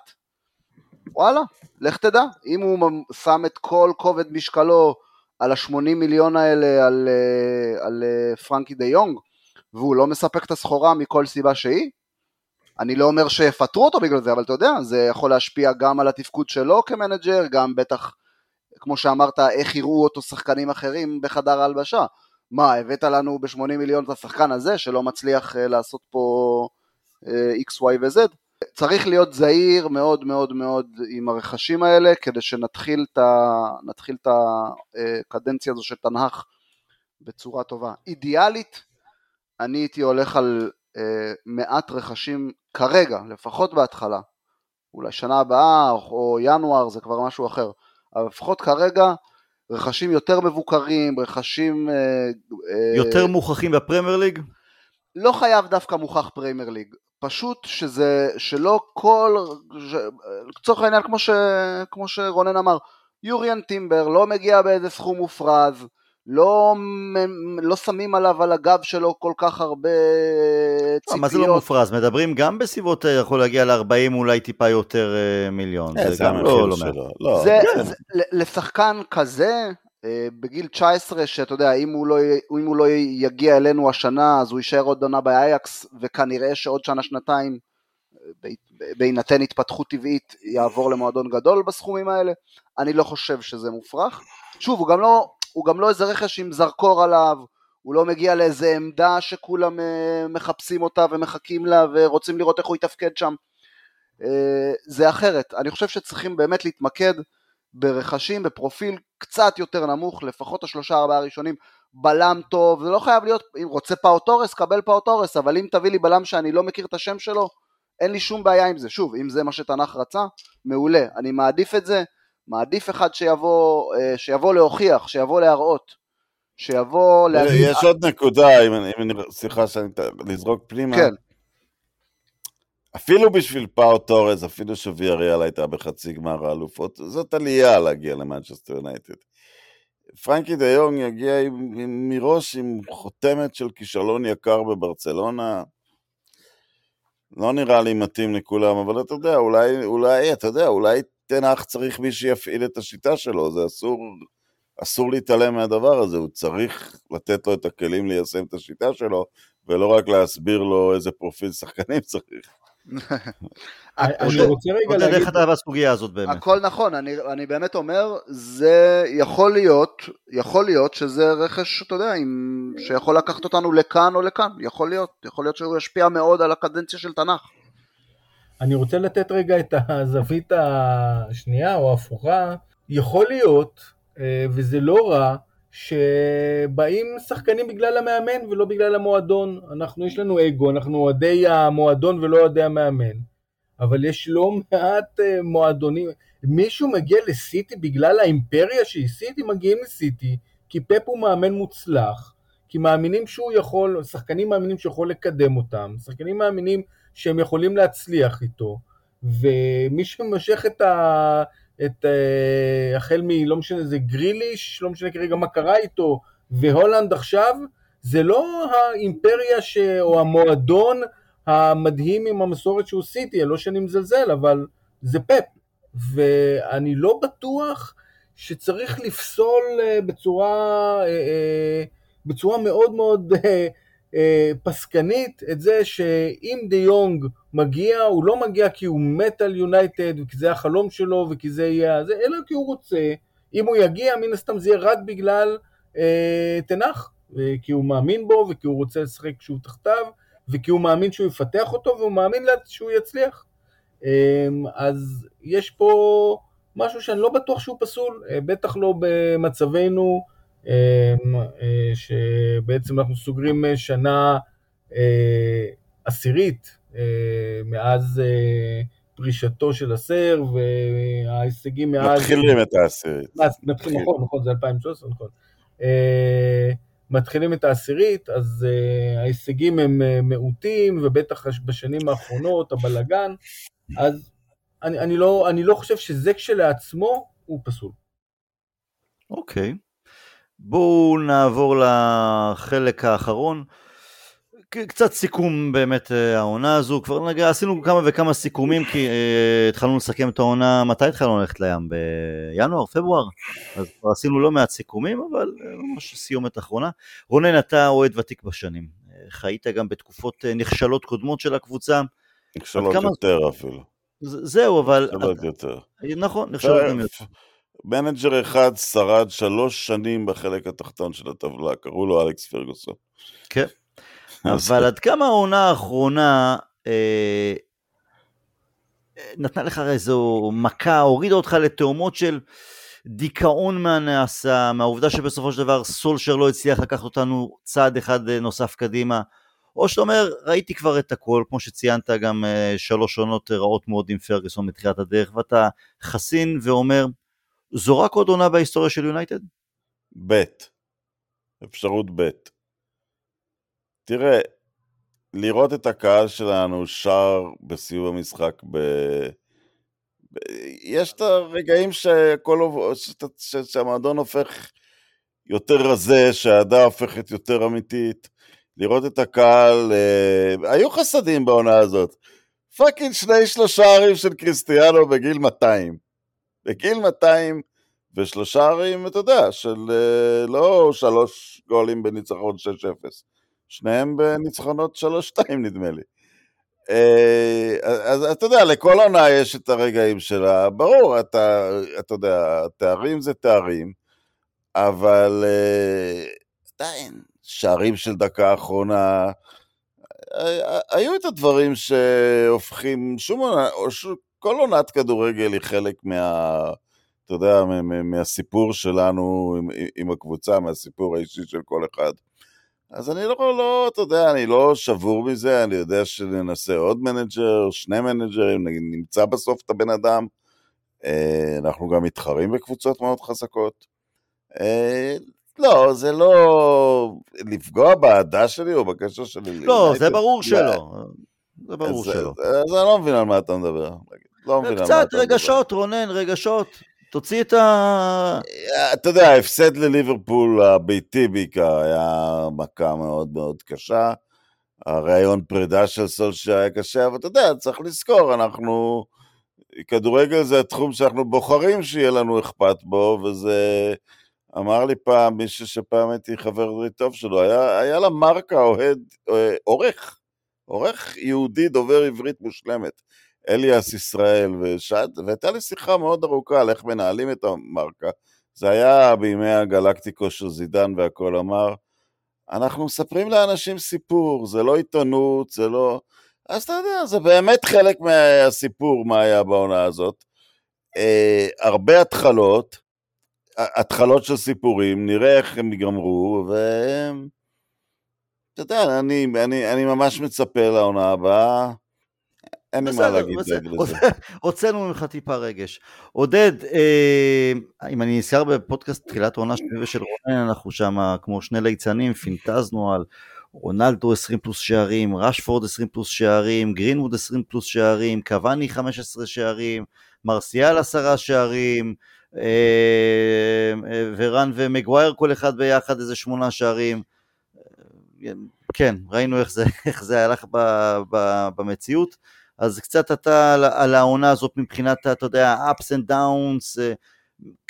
וואלה, לך תדע, אם הוא שם את כל כובד משקלו על ה-80 מיליון האלה על, על פרנקי דה יונג, והוא לא מספק את הסחורה מכל סיבה שהיא, אני לא אומר שיפטרו אותו בגלל זה, אבל אתה יודע, זה יכול להשפיע גם על התפקוד שלו כמנג'ר, גם בטח, כמו שאמרת, איך יראו אותו שחקנים אחרים בחדר ההלבשה. מה, הבאת לנו ב-80 מיליון את השחקן הזה, שלא מצליח uh, לעשות פה uh, X, Y ו-Z? צריך להיות זהיר מאוד מאוד מאוד עם הרכשים האלה, כדי שנתחיל את הקדנציה הזו של תנ"ך בצורה טובה. אידיאלית, אני הייתי הולך על אה, מעט רכשים כרגע, לפחות בהתחלה. אולי שנה הבאה או ינואר זה כבר משהו אחר. אבל לפחות כרגע, רכשים יותר מבוקרים, רכשים... אה, יותר אה, מוכחים בפרמייר ליג? לא חייב דווקא מוכח פרמייר ליג. פשוט שזה, שלא כל, לצורך העניין כמו, ש, כמו שרונן אמר, יוריאן טימבר לא מגיע באיזה סכום מופרז, לא, לא שמים עליו על הגב שלו כל כך הרבה ציפיות. מה זה לא מופרז? מדברים גם בסביבות, אה, יכול להגיע ל-40 אולי טיפה יותר אה, מיליון. אה, זה גם לא, לא שלו. לא, כן. לשחקן כזה, בגיל 19, שאתה יודע, אם הוא, לא, אם הוא לא יגיע אלינו השנה, אז הוא יישאר עוד עונה באייקס, וכנראה שעוד שנה-שנתיים, בהינתן התפתחות טבעית, יעבור למועדון גדול בסכומים האלה. אני לא חושב שזה מופרך. שוב, הוא גם לא, הוא גם לא איזה רכש עם זרקור עליו, הוא לא מגיע לאיזה עמדה שכולם אה, מחפשים אותה ומחכים לה ורוצים לראות איך הוא יתפקד שם. אה, זה אחרת. אני חושב שצריכים באמת להתמקד ברכשים, בפרופיל קצת יותר נמוך, לפחות השלושה ארבעה הראשונים, בלם טוב, זה לא חייב להיות, אם רוצה פאו טורס, קבל פאו טורס, אבל אם תביא לי בלם שאני לא מכיר את השם שלו, אין לי שום בעיה עם זה. שוב, אם זה מה שטן האח רצה, מעולה. אני מעדיף את זה מעדיף אחד שיבוא, אה, שיבוא להוכיח, שיבוא להראות, שיבוא להגיד... יש עוד נקודה, אם אני, אם אני סליחה שאני לזרוק פנימה. כן. אפילו בשביל פאו טורס, אפילו שוויאריאל הייתה בחצי גמר האלופות, זאת עלייה להגיע למנצ'סטר יונייטד. פרנקי דה יונג יגיע עם, עם, מראש עם חותמת של כישלון יקר בברצלונה. לא נראה לי מתאים לכולם, אבל אתה יודע, אולי, אולי, אתה יודע, אולי תנח צריך מי שיפעיל את השיטה שלו, זה אסור, אסור להתעלם מהדבר הזה, הוא צריך לתת לו את הכלים ליישם את השיטה שלו, ולא רק להסביר לו איזה פרופיל שחקנים צריך. אני רוצה רגע להגיד... איך אתה בסוגיה הזאת באמת. הכל נכון, אני, אני באמת אומר, זה יכול להיות, יכול להיות שזה רכש, אתה יודע, עם, שיכול לקחת אותנו לכאן או לכאן, יכול להיות, יכול להיות שהוא ישפיע מאוד על הקדנציה של תנ"ך. אני רוצה לתת רגע את הזווית השנייה או ההפוכה. יכול להיות, אה, וזה לא רע, שבאים שחקנים בגלל המאמן ולא בגלל המועדון. אנחנו, יש לנו אגו, אנחנו אוהדי המועדון ולא אוהדי המאמן. אבל יש לא מעט אה, מועדונים. מישהו מגיע לסיטי בגלל האימפריה שהיא סיטי, מגיעים לסיטי, כי פפ הוא מאמן מוצלח, כי מאמינים שהוא יכול, שחקנים מאמינים שהוא יכול לקדם אותם, שחקנים מאמינים שהם יכולים להצליח איתו, ומי שמושך את ה... את uh, החל מ... לא משנה, זה גריליש, לא משנה כרגע מה קרה איתו, והולנד עכשיו, זה לא האימפריה ש... או המועדון המדהים עם המסורת שהוא סיטי, לא שאני מזלזל, אבל זה פפ. ואני לא בטוח שצריך לפסול uh, בצורה, uh, בצורה מאוד מאוד אה, פסקנית את זה שאם דה יונג מגיע, הוא לא מגיע כי הוא מת על יונייטד וכי זה החלום שלו וכי זה יהיה זה, אלא כי הוא רוצה. אם הוא יגיע, מן הסתם זה יהיה רק בגלל אה, תנח, כי הוא מאמין בו וכי הוא רוצה לשחק כשהוא תחתיו וכי הוא מאמין שהוא יפתח אותו והוא מאמין שהוא יצליח. אה, אז יש פה משהו שאני לא בטוח שהוא פסול, אה, בטח לא במצבנו. אמ, אה, שבעצם אנחנו סוגרים אה, שנה אה, עשירית מאז פרישתו של הסר וההישגים מאז... מתחילים את העשירית. מתחילים, נכון, נכון, זה 2013, נכון. מתחילים את העשירית, אז ההישגים הם מעוטים, ובטח בשנים האחרונות, הבלגן, אז אני, אני, לא, אני לא חושב שזה כשלעצמו הוא פסול. אוקיי. בואו נעבור לחלק האחרון. קצת סיכום באמת אה, העונה הזו, כבר נגע, עשינו כמה וכמה סיכומים כי uh, התחלנו לסכם את העונה, מתי התחלנו ללכת לים? בינואר, פברואר? אז כבר עשינו לא מעט סיכומים, אבל uh, ממש סיומת אחרונה. רונן, אתה אוהד ותיק בשנים, חיית גם בתקופות נכשלות קודמות של הקבוצה. נכשלות כמה... יותר אפילו. זהו, אבל... נכשלות יותר. נכון, נכשלות גם יותר. מנג'ר אחד שרד שלוש שנים בחלק התחתון של הטבלה, קראו לו אלכס פרגוסון. כן. אבל עד כמה העונה האחרונה אה, נתנה לך איזו מכה, הורידה אותך לתהומות של דיכאון מהנעשה, מהעובדה שבסופו של דבר סולשר לא הצליח לקחת אותנו צעד אחד אה, נוסף קדימה, או שאתה אומר, ראיתי כבר את הכל, כמו שציינת גם אה, שלוש עונות רעות מאוד עם פרגוסון מתחילת הדרך, ואתה חסין ואומר, זו רק עוד עונה בהיסטוריה של יונייטד? ב', אפשרות ב'. תראה, לראות את הקהל שלנו שר בסיום המשחק ב... ב... יש את הרגעים שהכל... ש... שהמועדון הופך יותר רזה, שהאהדה הופכת יותר אמיתית. לראות את הקהל, אה... היו חסדים בעונה הזאת. פאקינג שני שלושה ערים של קריסטיאנו בגיל 200. בגיל 200 ושלושה ערים, אתה יודע, של אה... לא שלוש גולים בניצחון 6-0. שניהם בניצחונות 3-2 נדמה לי. אה, אז אתה יודע, לכל עונה יש את הרגעים שלה, ברור, אתה, אתה יודע, תארים זה תארים, אבל אה, עדיין, שערים של דקה אחרונה, היו את הדברים שהופכים, שום עונה, כל עונת כדורגל היא חלק מה... אתה יודע, מהסיפור שלנו עם, עם הקבוצה, מהסיפור האישי של כל אחד. אז אני לא, לא, אתה יודע, אני לא שבור מזה, אני יודע שננסה עוד מנג'ר, שני מנג'רים, נמצא בסוף את הבן אדם. אה, אנחנו גם מתחרים בקבוצות מאוד חזקות. אה, לא, זה לא לפגוע באהדה שלי או בקשר שלי. לא, זה ברור שלא. זה ברור שלא. אז אני לא מבין על מה אתה מדבר. לא מבין על מה אתה מדבר. קצת רגשות, רונן, רגשות. תוציא את ה... אתה יודע, ההפסד לליברפול הביתי בעיקר היה מכה מאוד מאוד קשה. הרעיון פרידה של סולשה היה קשה, אבל אתה יודע, צריך לזכור, אנחנו... כדורגל זה התחום שאנחנו בוחרים שיהיה לנו אכפת בו, וזה... אמר לי פעם מישהו שפעם הייתי חבר טוב שלו, היה, היה לה מרקה אוהד, אה, עורך, עורך יהודי דובר עברית מושלמת. אליאס ישראל, ושעת, והייתה לי שיחה מאוד ארוכה על איך מנהלים את המרקה. זה היה בימי הגלקטיקו של זידן והכל אמר, אנחנו מספרים לאנשים סיפור, זה לא עיתונות, זה לא... אז אתה יודע, זה באמת חלק מהסיפור מה היה בעונה הזאת. אה, הרבה התחלות, התחלות של סיפורים, נראה איך הם ייגמרו, ו... אתה יודע, אני, אני, אני ממש מצפה לעונה הבאה. אין לי מה להגיד לזה. הוצאנו ממך טיפה רגש. עודד, אה, אם אני נזכר בפודקאסט תחילת העונה *laughs* שלי ושל רונן, אנחנו שם כמו שני ליצנים, פינטזנו על רונלדו 20 פלוס שערים, רשפורד 20 פלוס שערים, גרינווד 20 פלוס שערים, קוואני 15 שערים, מרסיאל 10 שערים, אה, אה, ורן ומגווייר כל אחד ביחד איזה שמונה שערים. כן, ראינו איך זה, *laughs* איך זה הלך במציאות. אז קצת אתה על, על העונה הזאת מבחינת, אתה יודע, ups and downs,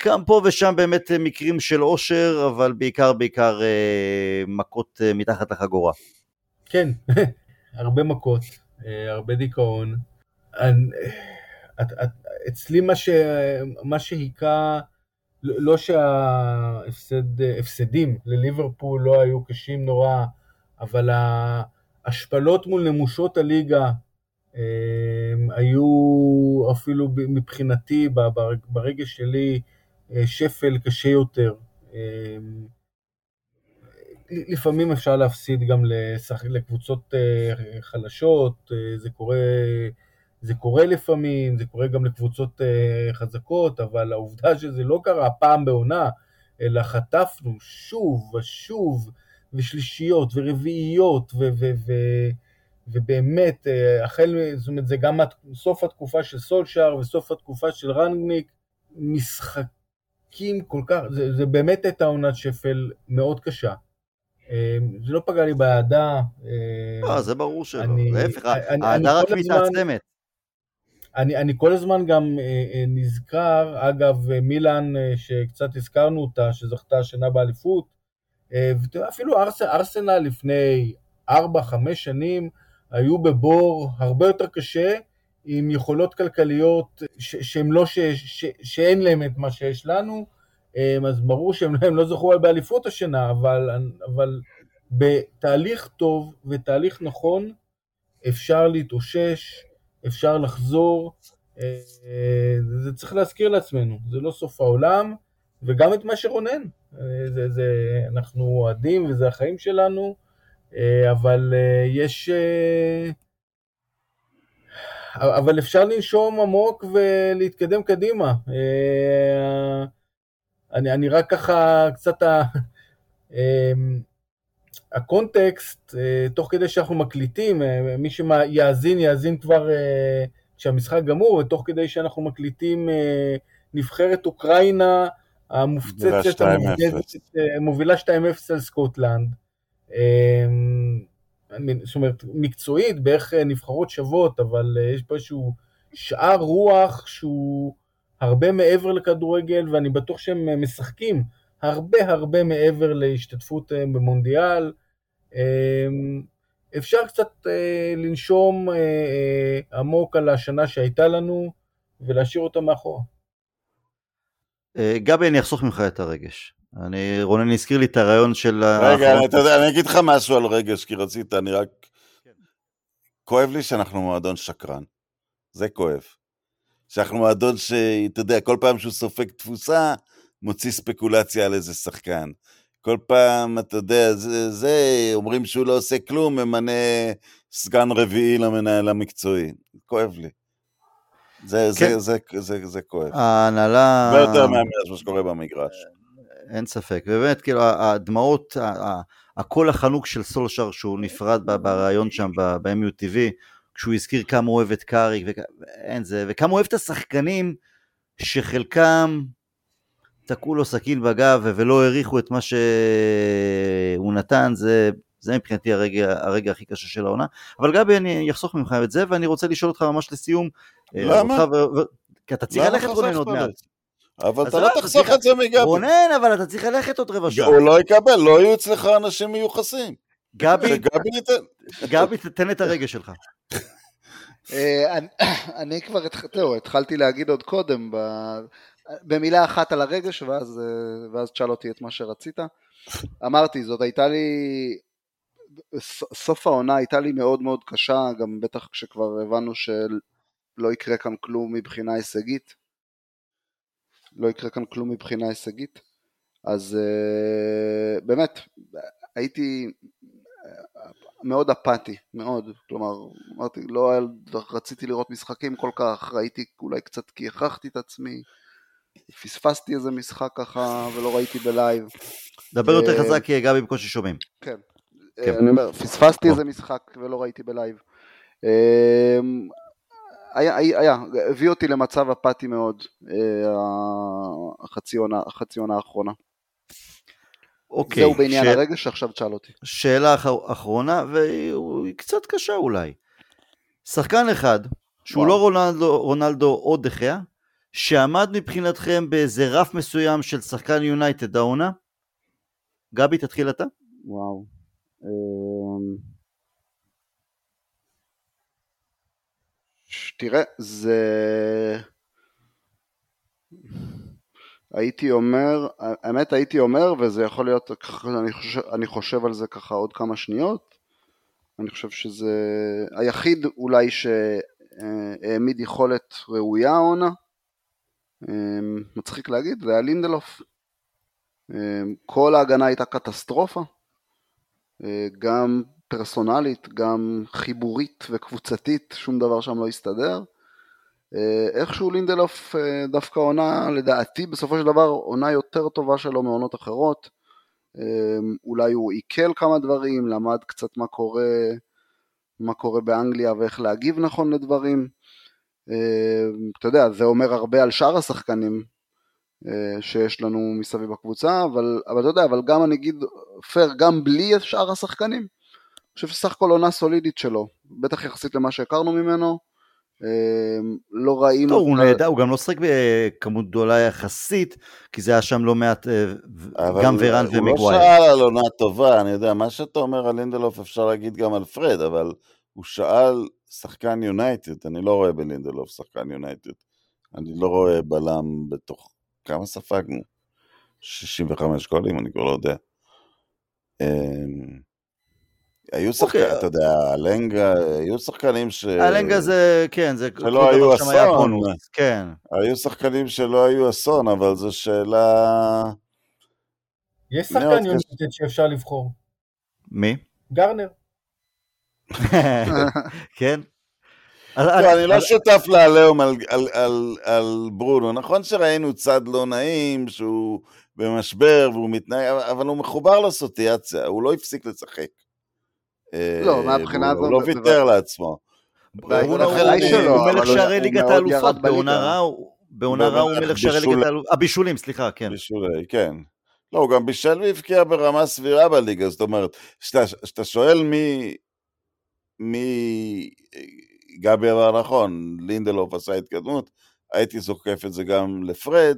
גם פה ושם באמת מקרים של אושר, אבל בעיקר בעיקר אה, מכות אה, מתחת לחגורה. כן, *laughs* הרבה מכות, אה, הרבה דיכאון. אצלי מה, ש, מה שהיכה, לא שההפסדים לליברפול לא היו קשים נורא, אבל ההשפלות מול נמושות הליגה היו אפילו מבחינתי, ברגש שלי, אה, שפל קשה יותר. אמ, לפעמים אפשר להפסיד גם לקבוצות אה, חלשות, אה, זה קורה, זה קורה לפעמים, זה קורה גם לקבוצות חזקות, אבל העובדה שזה לא קרה פעם בעונה, אלא חטפנו שוב ושוב, ושלישיות ורביעיות, ו... ו-, ו- ובאמת, אה, החל, זאת אומרת, זה גם סוף התקופה של סולשאר וסוף התקופה של רנגניק, משחקים כל כך, זה, זה באמת הייתה עונת שפל מאוד קשה. אה, זה לא פגע לי באהדה. לא, זה ברור שלא, להפך, האהדה רק מתעצמת. אני, אני כל הזמן גם אה, נזכר, אגב, מילאן, שקצת הזכרנו אותה, שזכתה השנה באליפות, אפילו ארס, ארסנל לפני 4-5 שנים, היו בבור הרבה יותר קשה, עם יכולות כלכליות שהם לא, ש, ש, שאין להם את מה שיש לנו, אמ, אז ברור שהם לא זכו באליפות השנה, אבל, אבל בתהליך טוב ותהליך נכון אפשר להתאושש, אפשר לחזור, אה, זה צריך להזכיר לעצמנו, זה לא סוף העולם, וגם את מה שרונן, אה, זה, זה, אנחנו אוהדים וזה החיים שלנו, אבל אה, יש... אה, אבל אפשר לנשום עמוק ולהתקדם קדימה. אני, אני רק ככה קצת ה... הקונטקסט, תוך כדי שאנחנו מקליטים, מי שיאזין, יאזין כבר כשהמשחק גמור, ותוך כדי שאנחנו מקליטים נבחרת אוקראינה המופצצת, מובילה 2-0 על סקוטלנד. אמ, זאת אומרת, מקצועית, בערך אה, נבחרות שוות, אבל אה, יש פה איזשהו שאר רוח שהוא הרבה מעבר לכדורגל, ואני בטוח שהם אה, משחקים הרבה הרבה מעבר להשתתפות במונדיאל. אמ, אפשר קצת לנשום עמוק על השנה שהייתה לנו ולהשאיר אותה מאחורה. גבי, אני אחסוך ממך את הרגש. אני, רונן הזכיר לי את הרעיון של... רגע, אתה יודע, אני אגיד לך משהו על רגש, כי רצית, אני רק... כן. כואב לי שאנחנו מועדון שקרן. זה כואב. שאנחנו מועדון שאתה יודע, כל פעם שהוא סופג תפוסה, מוציא ספקולציה על איזה שחקן. כל פעם, אתה יודע, זה, זה אומרים שהוא לא עושה כלום, ממנה סגן רביעי למנהל המקצועי. כואב לי. זה, כן. זה, זה, זה, זה, זה כואב. ההנהלה... הרבה יותר מהמאה שקורה במגרש. אין ספק, ובאמת, כאילו, הדמעות, הקול החנוק של סולשר שהוא נפרד בריאיון שם ב-MUTV, כשהוא הזכיר כמה הוא אוהב את קאריק, ואין זה, וכמה הוא אוהב את השחקנים שחלקם תקעו לו סכין בגב ולא העריכו את מה שהוא נתן, זה, זה מבחינתי הרגע, הרגע הכי קשה של העונה. אבל גבי, אני אחסוך ממך את זה, ואני רוצה לשאול אותך ממש לסיום. למה? ו... כי אתה צריך ללכת רונן עוד מעט. אבל אתה לא תחסוך את זה מגבי. רונן, אבל אתה צריך ללכת עוד רבע שעה. הוא לא יקבל, לא יהיו אצלך אנשים מיוחסים. גבי, גבי, תתן את הרגע שלך. *laughs* אה, אני *coughs* כבר התחלתי להגיד עוד קודם, במילה אחת על הרגש, ואז תשאל אותי את מה שרצית. אמרתי, זאת הייתה לי, סוף העונה הייתה לי מאוד מאוד קשה, גם בטח כשכבר הבנו שלא יקרה כאן כלום מבחינה הישגית. לא יקרה כאן כלום מבחינה הישגית. אז אה, באמת, הייתי אה, מאוד אפאתי, מאוד, כלומר, אמרתי, לא רציתי לראות משחקים כל כך, ראיתי אולי קצת כי הכרחתי את עצמי, פספסתי איזה משחק ככה ולא ראיתי בלייב. דבר יותר אה, חזק כי גבי בקושי שומעים. כן, כן. אני אומר, פספסתי איזה משחק ולא ראיתי בלייב. היה, היה, הביא אותי למצב אפאתי מאוד, אה, החצי עונה, החצי עונה האחרונה. אוקיי. זהו בעניין ש... הרגש, עכשיו תשאל אותי. שאלה אחרונה, והיא קצת קשה אולי. שחקן אחד, שהוא וואו. לא רונלדו, רונלדו או דחיה, שעמד מבחינתכם באיזה רף מסוים של שחקן יונייטד העונה? גבי, תתחיל אתה. וואו. תראה, זה... הייתי אומר, האמת הייתי אומר, וזה יכול להיות, אני חושב, אני חושב על זה ככה עוד כמה שניות, אני חושב שזה היחיד אולי שהעמיד יכולת ראויה העונה, מצחיק להגיד, זה היה לינדלוף. כל ההגנה הייתה קטסטרופה, גם פרסונלית, גם חיבורית וקבוצתית, שום דבר שם לא הסתדר. אה, איכשהו לינדלוף אה, דווקא עונה, לדעתי בסופו של דבר עונה יותר טובה שלו מעונות אחרות. אה, אולי הוא עיכל כמה דברים, למד קצת מה קורה מה קורה באנגליה ואיך להגיב נכון לדברים. אתה יודע, זה אומר הרבה על שאר השחקנים שיש לנו מסביב הקבוצה, אבל, אבל אתה יודע, אבל גם אני אגיד פייר, גם בלי שאר השחקנים, חושב שסך הכל עונה סולידית שלו, בטח יחסית למה שהכרנו ממנו, אמ, לא ראינו... טוב, הוא נהדר, הוא גם לא שחק בכמות גדולה יחסית, כי זה היה שם לא מעט, אה, גם ורן ומגווייר. הוא לא שאל על עונה טובה, אני יודע, מה שאתה אומר על לינדלוף אפשר להגיד גם על פרד, אבל הוא שאל שחקן יונייטד, אני לא רואה בלינדלוף שחקן יונייטד. אני לא רואה בלם בתוך... כמה ספגנו? 65 גולים, אני כבר לא יודע. היו שחקנים, אוקיי. אתה יודע, אלנגה, היו שחקנים ש... אלנגה זה, כן, זה... שלא היו אסון. כן. היו שחקנים שלא היו אסון, אבל זו שאלה... יש שחקן יוניטד שאפשר לבחור. מי? גרנר. *laughs* כן. לא, אני לא שותף לעליהום על ברונו. נכון שראינו צד לא נעים, שהוא במשבר והוא מתנהג, אבל הוא מחובר לסוטיאציה, הוא לא הפסיק לשחק. לא, מהבחינה הזאת... הוא לא ויתר לעצמו. הוא מלך שערי ליגת האלופות, בעונה רעה הוא מלך שערי ליגת האלופות, הבישולים, סליחה, כן. בישולי, כן. לא, הוא גם בישל והבקיע ברמה סבירה בליגה, זאת אומרת, כשאתה שואל מי, מי, גבי אמר נכון, לינדלוף עשה התקדמות, הייתי זוקף את זה גם לפרד,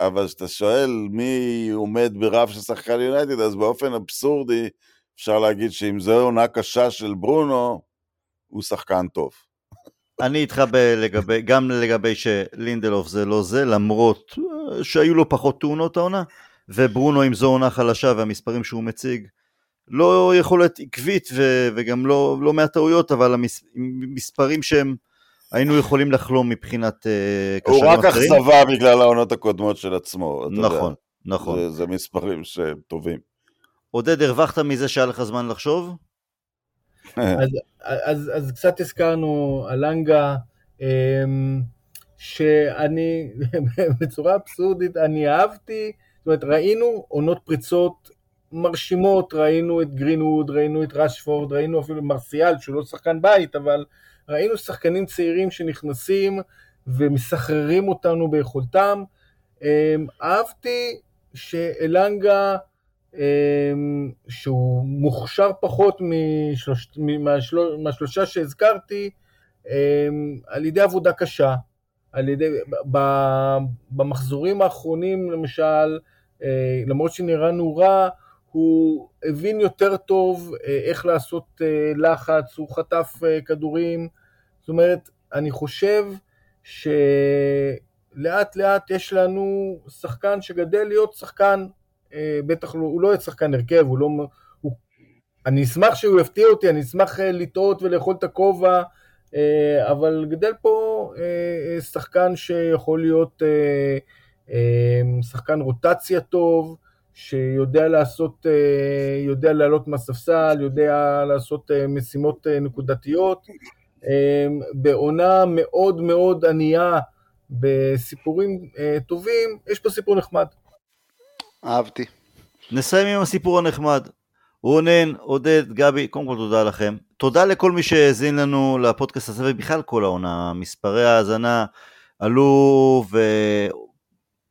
אבל כשאתה שואל מי עומד ברף של שחקן יונייטד, אז באופן אבסורדי, אפשר להגיד שאם זו עונה קשה של ברונו, הוא שחקן טוב. אני איתך לגבי, גם לגבי שלינדלוף זה לא זה, למרות שהיו לו פחות תאונות העונה, וברונו אם זו עונה חלשה והמספרים שהוא מציג, לא יכולת עקבית ו, וגם לא, לא מהטעויות, אבל המספרים שהם היינו יכולים לחלום מבחינת uh, קשרים אחרים. הוא רק אכזבה בגלל העונות הקודמות של עצמו. נכון, יודע. נכון. זה, זה מספרים שהם טובים. עודד, הרווחת מזה שהיה לך זמן לחשוב? אז, אז, אז קצת הזכרנו על לנגה, אמ, שאני *laughs* בצורה אבסורדית, אני אהבתי, זאת אומרת, ראינו עונות פריצות מרשימות, ראינו את גרינווד, ראינו את רשפורד, ראינו אפילו מרסיאל, שהוא לא שחקן בית, אבל ראינו שחקנים צעירים שנכנסים ומסחררים אותנו ביכולתם. אמ, אהבתי שאלנגה שהוא מוכשר פחות משלוש, מהשלוש, מהשלושה שהזכרתי, אמ, על ידי עבודה קשה, על ידי, במחזורים האחרונים למשל, אה, למרות שנראינו רע, הוא הבין יותר טוב אה, איך לעשות אה, לחץ, הוא חטף כדורים, זאת אומרת, אני חושב שלאט לאט יש לנו שחקן שגדל להיות שחקן בטח לא, הוא לא יהיה שחקן הרכב, הוא לא... הוא, אני אשמח שהוא יפתיע אותי, אני אשמח אה, לטעות ולאכול את הכובע, אה, אבל גדל פה שחקן שיכול להיות שחקן רוטציה טוב, שיודע לעשות, יודע לעלות מהספסל, יודע לעשות משימות נקודתיות. בעונה מאוד מאוד ענייה, בסיפורים טובים, יש פה סיפור נחמד. אהבתי. נסיים עם הסיפור הנחמד. רונן, עודד, גבי, קודם כל תודה לכם. תודה לכל מי שהאזין לנו לפודקאסט הזה ובכלל כל העונה. מספרי ההאזנה עלו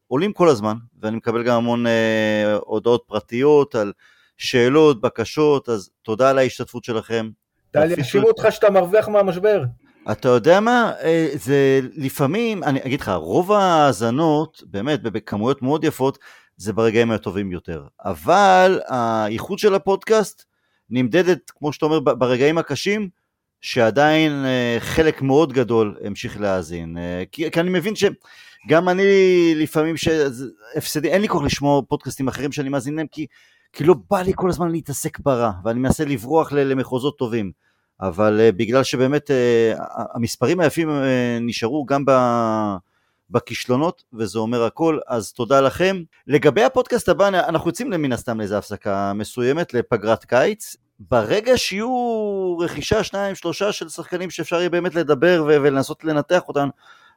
ועולים כל הזמן, ואני מקבל גם המון אה, הודעות פרטיות על שאלות, בקשות, אז תודה על ההשתתפות שלכם. טלי, יאשימו אותך שאתה מרוויח מהמשבר. אתה יודע מה, אה, זה לפעמים, אני אגיד לך, רוב ההאזנות, באמת, בכמויות מאוד יפות, זה ברגעים הטובים יותר. אבל האיכות של הפודקאסט נמדדת, כמו שאתה אומר, ברגעים הקשים, שעדיין אה, חלק מאוד גדול המשיך להאזין. אה, כי, כי אני מבין שגם אני לפעמים שהפסדי, אין לי כוח לשמוע פודקאסטים אחרים שאני מאזין להם, כי, כי לא בא לי כל הזמן להתעסק ברע, ואני מנסה לברוח למחוזות טובים. אבל uh, בגלל שבאמת המספרים היפים נשארו גם ב... בכישלונות, וזה אומר הכל, אז תודה לכם. לגבי הפודקאסט הבא, אנחנו יוצאים מן הסתם לאיזו הפסקה מסוימת לפגרת קיץ. ברגע שיהיו רכישה שניים שלושה של שחקנים שאפשר יהיה באמת לדבר ולנסות לנתח אותם,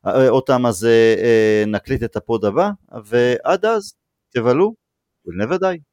אותם אז אה, אה, נקליט את ה pod הבא, ועד אז תבלו, never die.